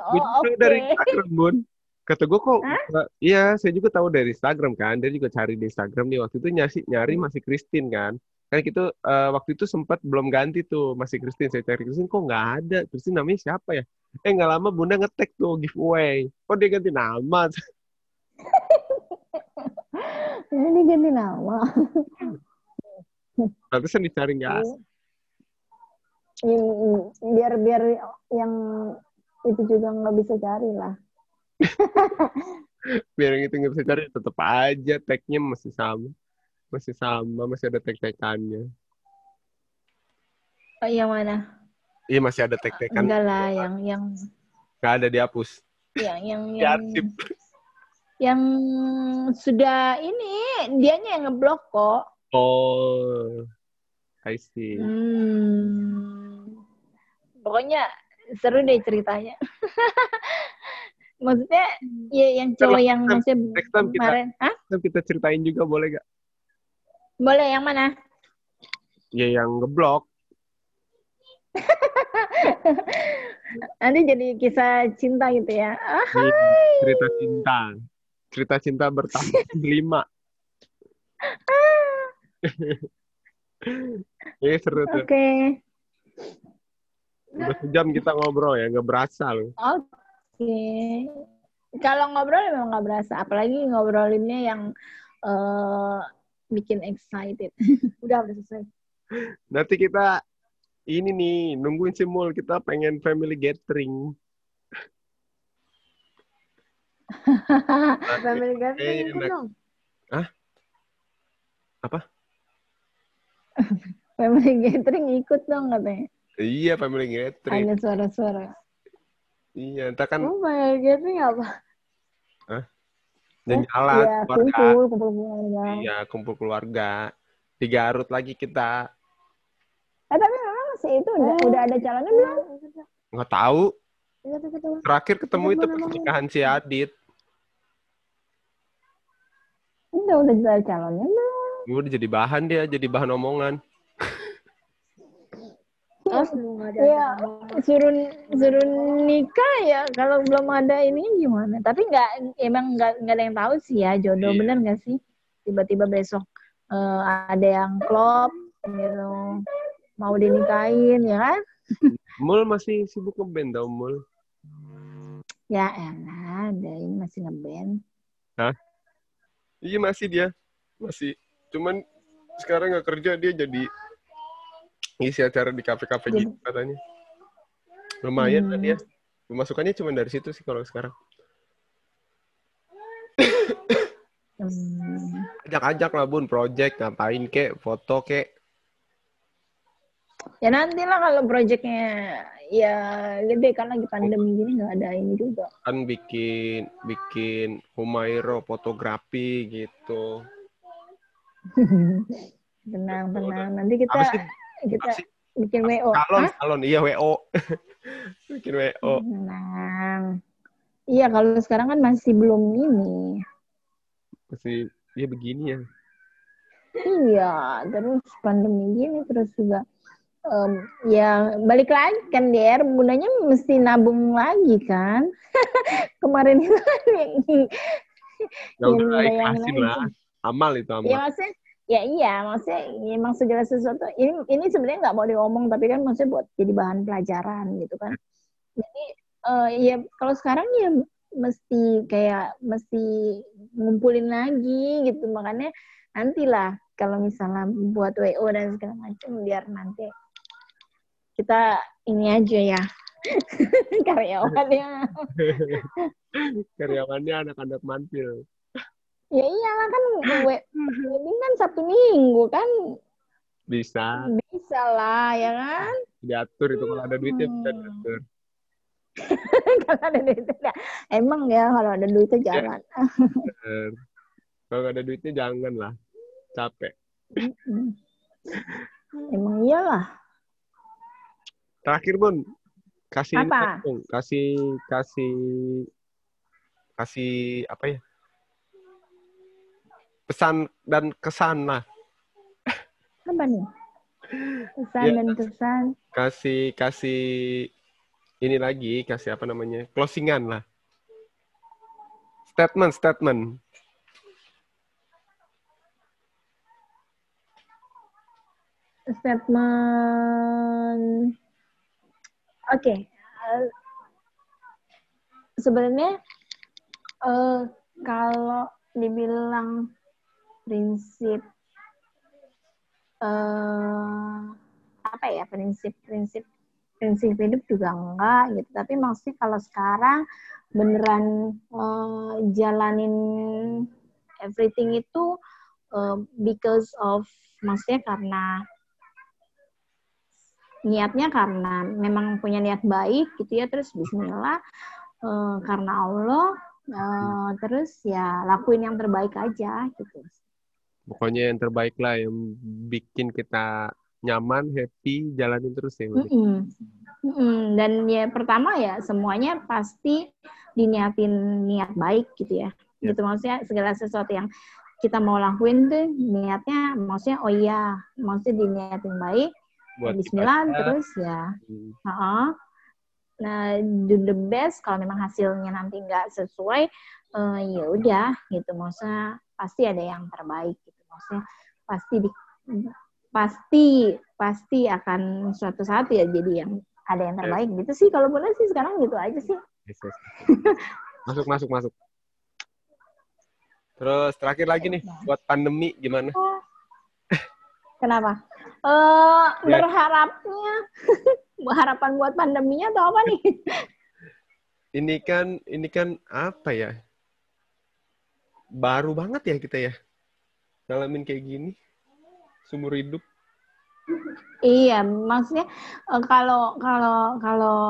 Oh, okay. dari Instagram bun. Kata gue kok iya saya juga tahu dari Instagram kan. Dia juga cari di Instagram nih. Waktu itu nyari nyari masih Christine kan. Kan gitu uh, waktu itu sempat belum ganti tuh masih Christine. Saya cari Christine kok nggak ada? Christine namanya siapa ya eh nggak lama bunda ngetek tuh giveaway kok dia ganti nama ini dia ganti nama saya dicari nggak iya. biar biar yang itu juga nggak bisa cari lah biar yang itu nggak bisa cari tetap aja tagnya masih sama masih sama, masih ada tek-tekannya. Oh, yang mana? Iya masih ada tek-tekan. Enggak lah, yang yang Gak ada dihapus. Yang yang yang yang sudah ini dianya yang ngeblok kok. Oh, I see. Hmm. Pokoknya seru deh ceritanya. Maksudnya ya yang cowok yang masih kemarin, kita, Hah? kita ceritain juga boleh gak? Boleh yang mana? Ya yang ngeblok. Nanti jadi kisah cinta gitu ya. Ahai. Cerita cinta. Cerita cinta bertahun lima. Ini seru tuh. Oke. Okay. Udah sejam kita ngobrol ya, nggak berasa loh. Oke. Okay. Kalau ngobrol memang nggak berasa, apalagi ngobrolinnya yang uh, bikin excited. udah udah selesai. Nanti kita ini nih nungguin si Mul kita pengen family gathering. family gathering itu dong. Hah? Apa? family gathering ikut dong katanya. Iya, family gathering. Ada suara-suara. Iya, entah kan. Oh, family gathering apa? Hah? dan nyala iya, keluarga. Kumpul, kumpul keluarga. Iya, kumpul keluarga. Di Garut lagi kita. Eh, tapi sih itu udah, oh. udah ada calonnya belum? Nggak tahu. Terakhir ketemu itu pernikahan si Adit. Udah, udah ada calonnya belum? Udah jadi bahan dia, jadi bahan omongan. Terus ya suruh suruh nikah ya kalau belum ada ini gimana? Tapi nggak emang nggak nggak ada yang tahu sih ya jodoh iya. bener nggak sih? Tiba-tiba besok uh, ada yang klop gitu mau dinikahin ya kan? Mul masih sibuk ngeband tau Mul. Ya elah, ada ini masih ngeband. Hah? Iya masih dia, masih. Cuman sekarang nggak kerja dia jadi ngisi acara di kafe-kafe gitu katanya. Lumayan kan Hmm. dia. Pemasukannya cuma dari situ sih kalau sekarang. Hmm. Ajak-ajak lah bun, project ngapain kek, foto kek. Ya nantilah kalau proyeknya ya gede kan lagi pandemi gini nggak ada ini juga. Kan bikin bikin Humairo fotografi gitu. tenang tenang nanti kita sih? kita sih? bikin WO. Salon, Hah? salon. Iya WO. bikin WO. Tenang. Iya kalau sekarang kan masih belum ini. Masih ya begini ya. Iya, terus pandemi gini terus juga em, ya balik lagi kan Der, bundanya mesti nabung lagi kan. Kemarin itu kan yang, Ya udah ikhlasin lah. Amal itu amal. Ya maksudnya ya iya, maksudnya ya emang segala sesuatu ini ini sebenarnya nggak mau diomong tapi kan maksudnya buat jadi bahan pelajaran gitu kan. Jadi eh, ya kalau sekarang ya mesti kayak mesti ngumpulin lagi gitu makanya nantilah kalau misalnya buat WO dan segala macam biar nanti kita ini aja ya karyawannya Karyawannya anak-anak manpil. ya iyalah kan wedding kan sabtu minggu kan Bisa bisa lah ya kan diatur itu kalau ada duitnya bisa Hmm. diatur. kalau ada duitnya ya. emang ya kalau ada duitnya jalan Bener. Kalau nggak ada duitnya jangan lah. Capek. Emang iyalah Terakhir Bun, kasih Apa? kasih kasih kasih apa ya? Pesan dan kesan lah. apa nih kesan Ya. dan kesan Kasih kasih ini lagi, kasih apa namanya? Closingan lah. Statement, statement. statement oke. Eh, sebenarnya eh, kalau dibilang prinsip eh, apa ya prinsip prinsip hidup juga enggak gitu. Tapi maksudnya kalau sekarang beneran eh, jalanin everything itu eh, because of maksudnya karena niatnya karena memang punya niat baik gitu ya terus Bismillah eh, karena Allah eh, terus ya lakuin yang terbaik aja gitu Pokoknya yang terbaik lah yang bikin kita nyaman, happy, jalanin terus ya. udah. Mm-mm. Mm-mm. dan ya pertama ya semuanya pasti diniatin niat baik gitu ya Ya. gitu maksudnya segala sesuatu yang kita mau lakuin tuh niatnya maksudnya oh iya maksudnya diniatin baik Buat Bismillah ibadah. terus ya Hmm. Heeh. Nah, do the best kalau memang hasilnya nanti nggak sesuai, eh, ya udah gitu. Maksudnya pasti ada yang terbaik gitu. Maksudnya pasti di, pasti pasti akan suatu saat ya jadi yang ada yang terbaik gitu sih. Kalau boleh sih sekarang gitu aja sih. Yes, yes. masuk, masuk, masuk. Terus terakhir lagi nih, buat pandemi gimana? Kenapa? Eh Ya. berharapnya harapan buat pandeminya atau apa nih? Ini kan, ini kan apa ya? Baru banget ya kita ya, ngalamin kayak gini, seumur hidup. Iya, maksudnya eh, kalau kalau kalau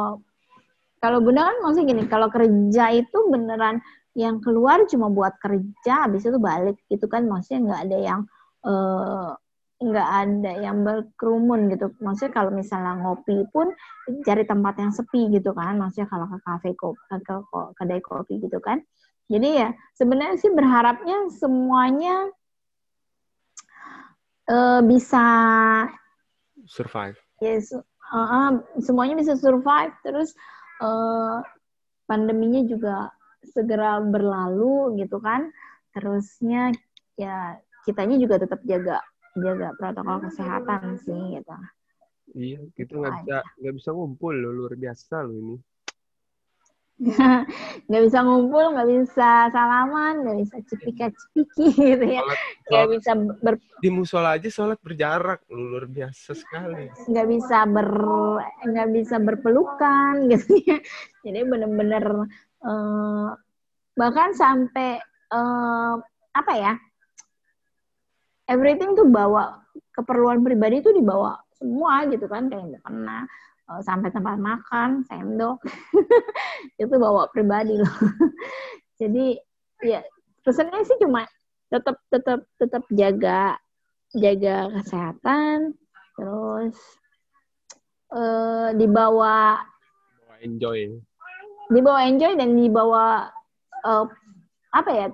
kalau bunda kan maksudnya gini, kalau kerja itu beneran yang keluar cuma buat kerja, habis itu balik gitu kan, maksudnya nggak ada yang eh, nggak ada yang berkerumun gitu. Maksudnya kalau misalnya ngopi pun cari tempat yang sepi gitu kan, maksudnya kalau ke kafe kopi, ke ke- kedai kopi gitu kan. Jadi ya sebenarnya sih berharapnya semuanya eh, bisa Survive. Yes, uh, uh, semuanya bisa survive. Terus uh, pandeminya juga segera berlalu gitu kan. Terusnya ya kitanya juga tetap jaga jaga protokol kesehatan sih gitu. Iya, kita nggak bisa nggak bisa ngumpul loh, luar biasa loh ini. nggak bisa ngumpul, nggak bisa salaman, nggak bisa cepika cepiki gitu ya. Nggak bisa ber di musola aja sholat berjarak luar biasa sekali. Nggak bisa ber nggak bisa berpelukan gitu ya. Jadi bener-bener uh, bahkan sampai uh, apa ya? Everything tuh bawa keperluan pribadi tuh dibawa semua gitu kan. Kayak pernah uh, sampai tempat makan, sendok, itu bawa pribadi loh. Jadi ya pesannya sih cuma tetap tetap tetap jaga jaga kesehatan, terus uh, dibawa enjoy, dibawa enjoy dan dibawa uh, apa ya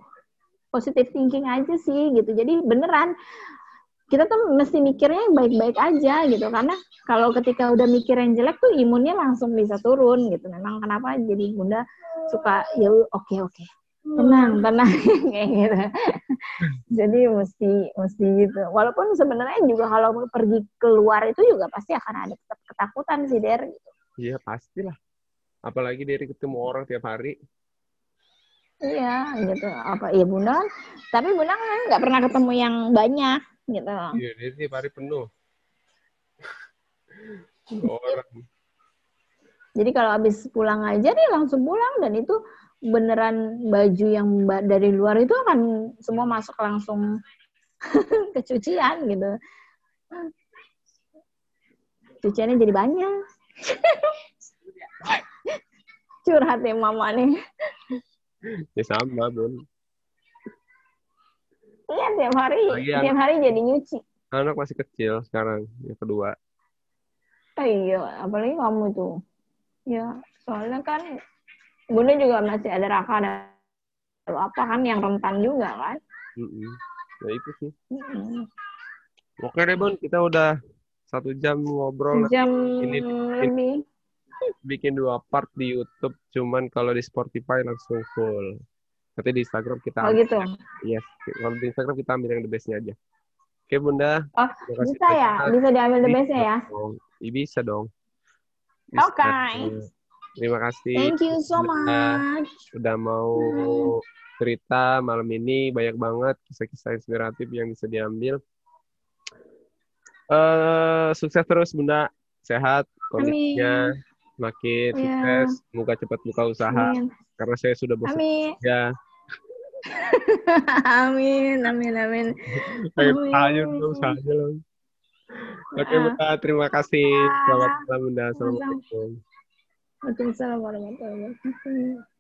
positive thinking aja sih gitu. Jadi beneran kita tuh mesti mikirnya yang baik-baik aja gitu. Karena kalau ketika udah mikir yang jelek tuh imunnya langsung bisa turun gitu. Memang kenapa jadi bunda suka ya oke okay, oke. Okay. tenang tenang kayak gitu. Jadi mesti mesti gitu. Walaupun sebenarnya juga kalau pergi keluar itu juga pasti akan ada ketakutan sih der gitu. Iya pastilah. Apalagi dari ketemu orang tiap hari Iya, gitu. Apa iya Bunda kan? Tapi Bunda kan nggak pernah ketemu yang banyak gitu. Iya, dia tiap hari penuh. Orang. Jadi kalau habis pulang aja nih langsung pulang dan itu beneran baju yang dari luar itu akan semua masuk langsung ke cucian gitu. Cuciannya jadi banyak. Curhat ya mama nih. Ya sama, Bun. Iya tiap hari, Lagi tiap hari jadi nyuci. Anak masih kecil sekarang, yang kedua. Oh iya, apalagi kamu tuh. Ya, soalnya kan Bunda juga masih ada raka ada apa kan yang rentan juga kan. Mm -mm. Ya itu sih. -mm. Oke deh Bun, kita udah satu jam ngobrol. Jam ini, lebih. Bikin dua part di YouTube, cuman kalau di Spotify langsung full. Nanti di Instagram kita Oh gitu. Yes. Kalau di Instagram kita ambil yang the bestnya aja. Oke Bunda. Oh bisa ya? Bisa diambil the bestnya ya? Dong. Ya, bisa dong. Oke. Okay. Terima kasih. Thank you so much. Udah mau hmm. cerita malam ini banyak banget kisah-kisah inspiratif yang bisa diambil. Uh, sukses terus Bunda, sehat, kondisinya Amin. Makin yeah. sukses, semoga cepat buka usaha. Amin. karena saya sudah bosan amin. ya amin amin amin. Amin. ayo dong saja loh. Oke Bunda terima kasih. Selamat malam Bunda assalamualaikum. Waalaikumsalam warahmatullahi wabarakatuh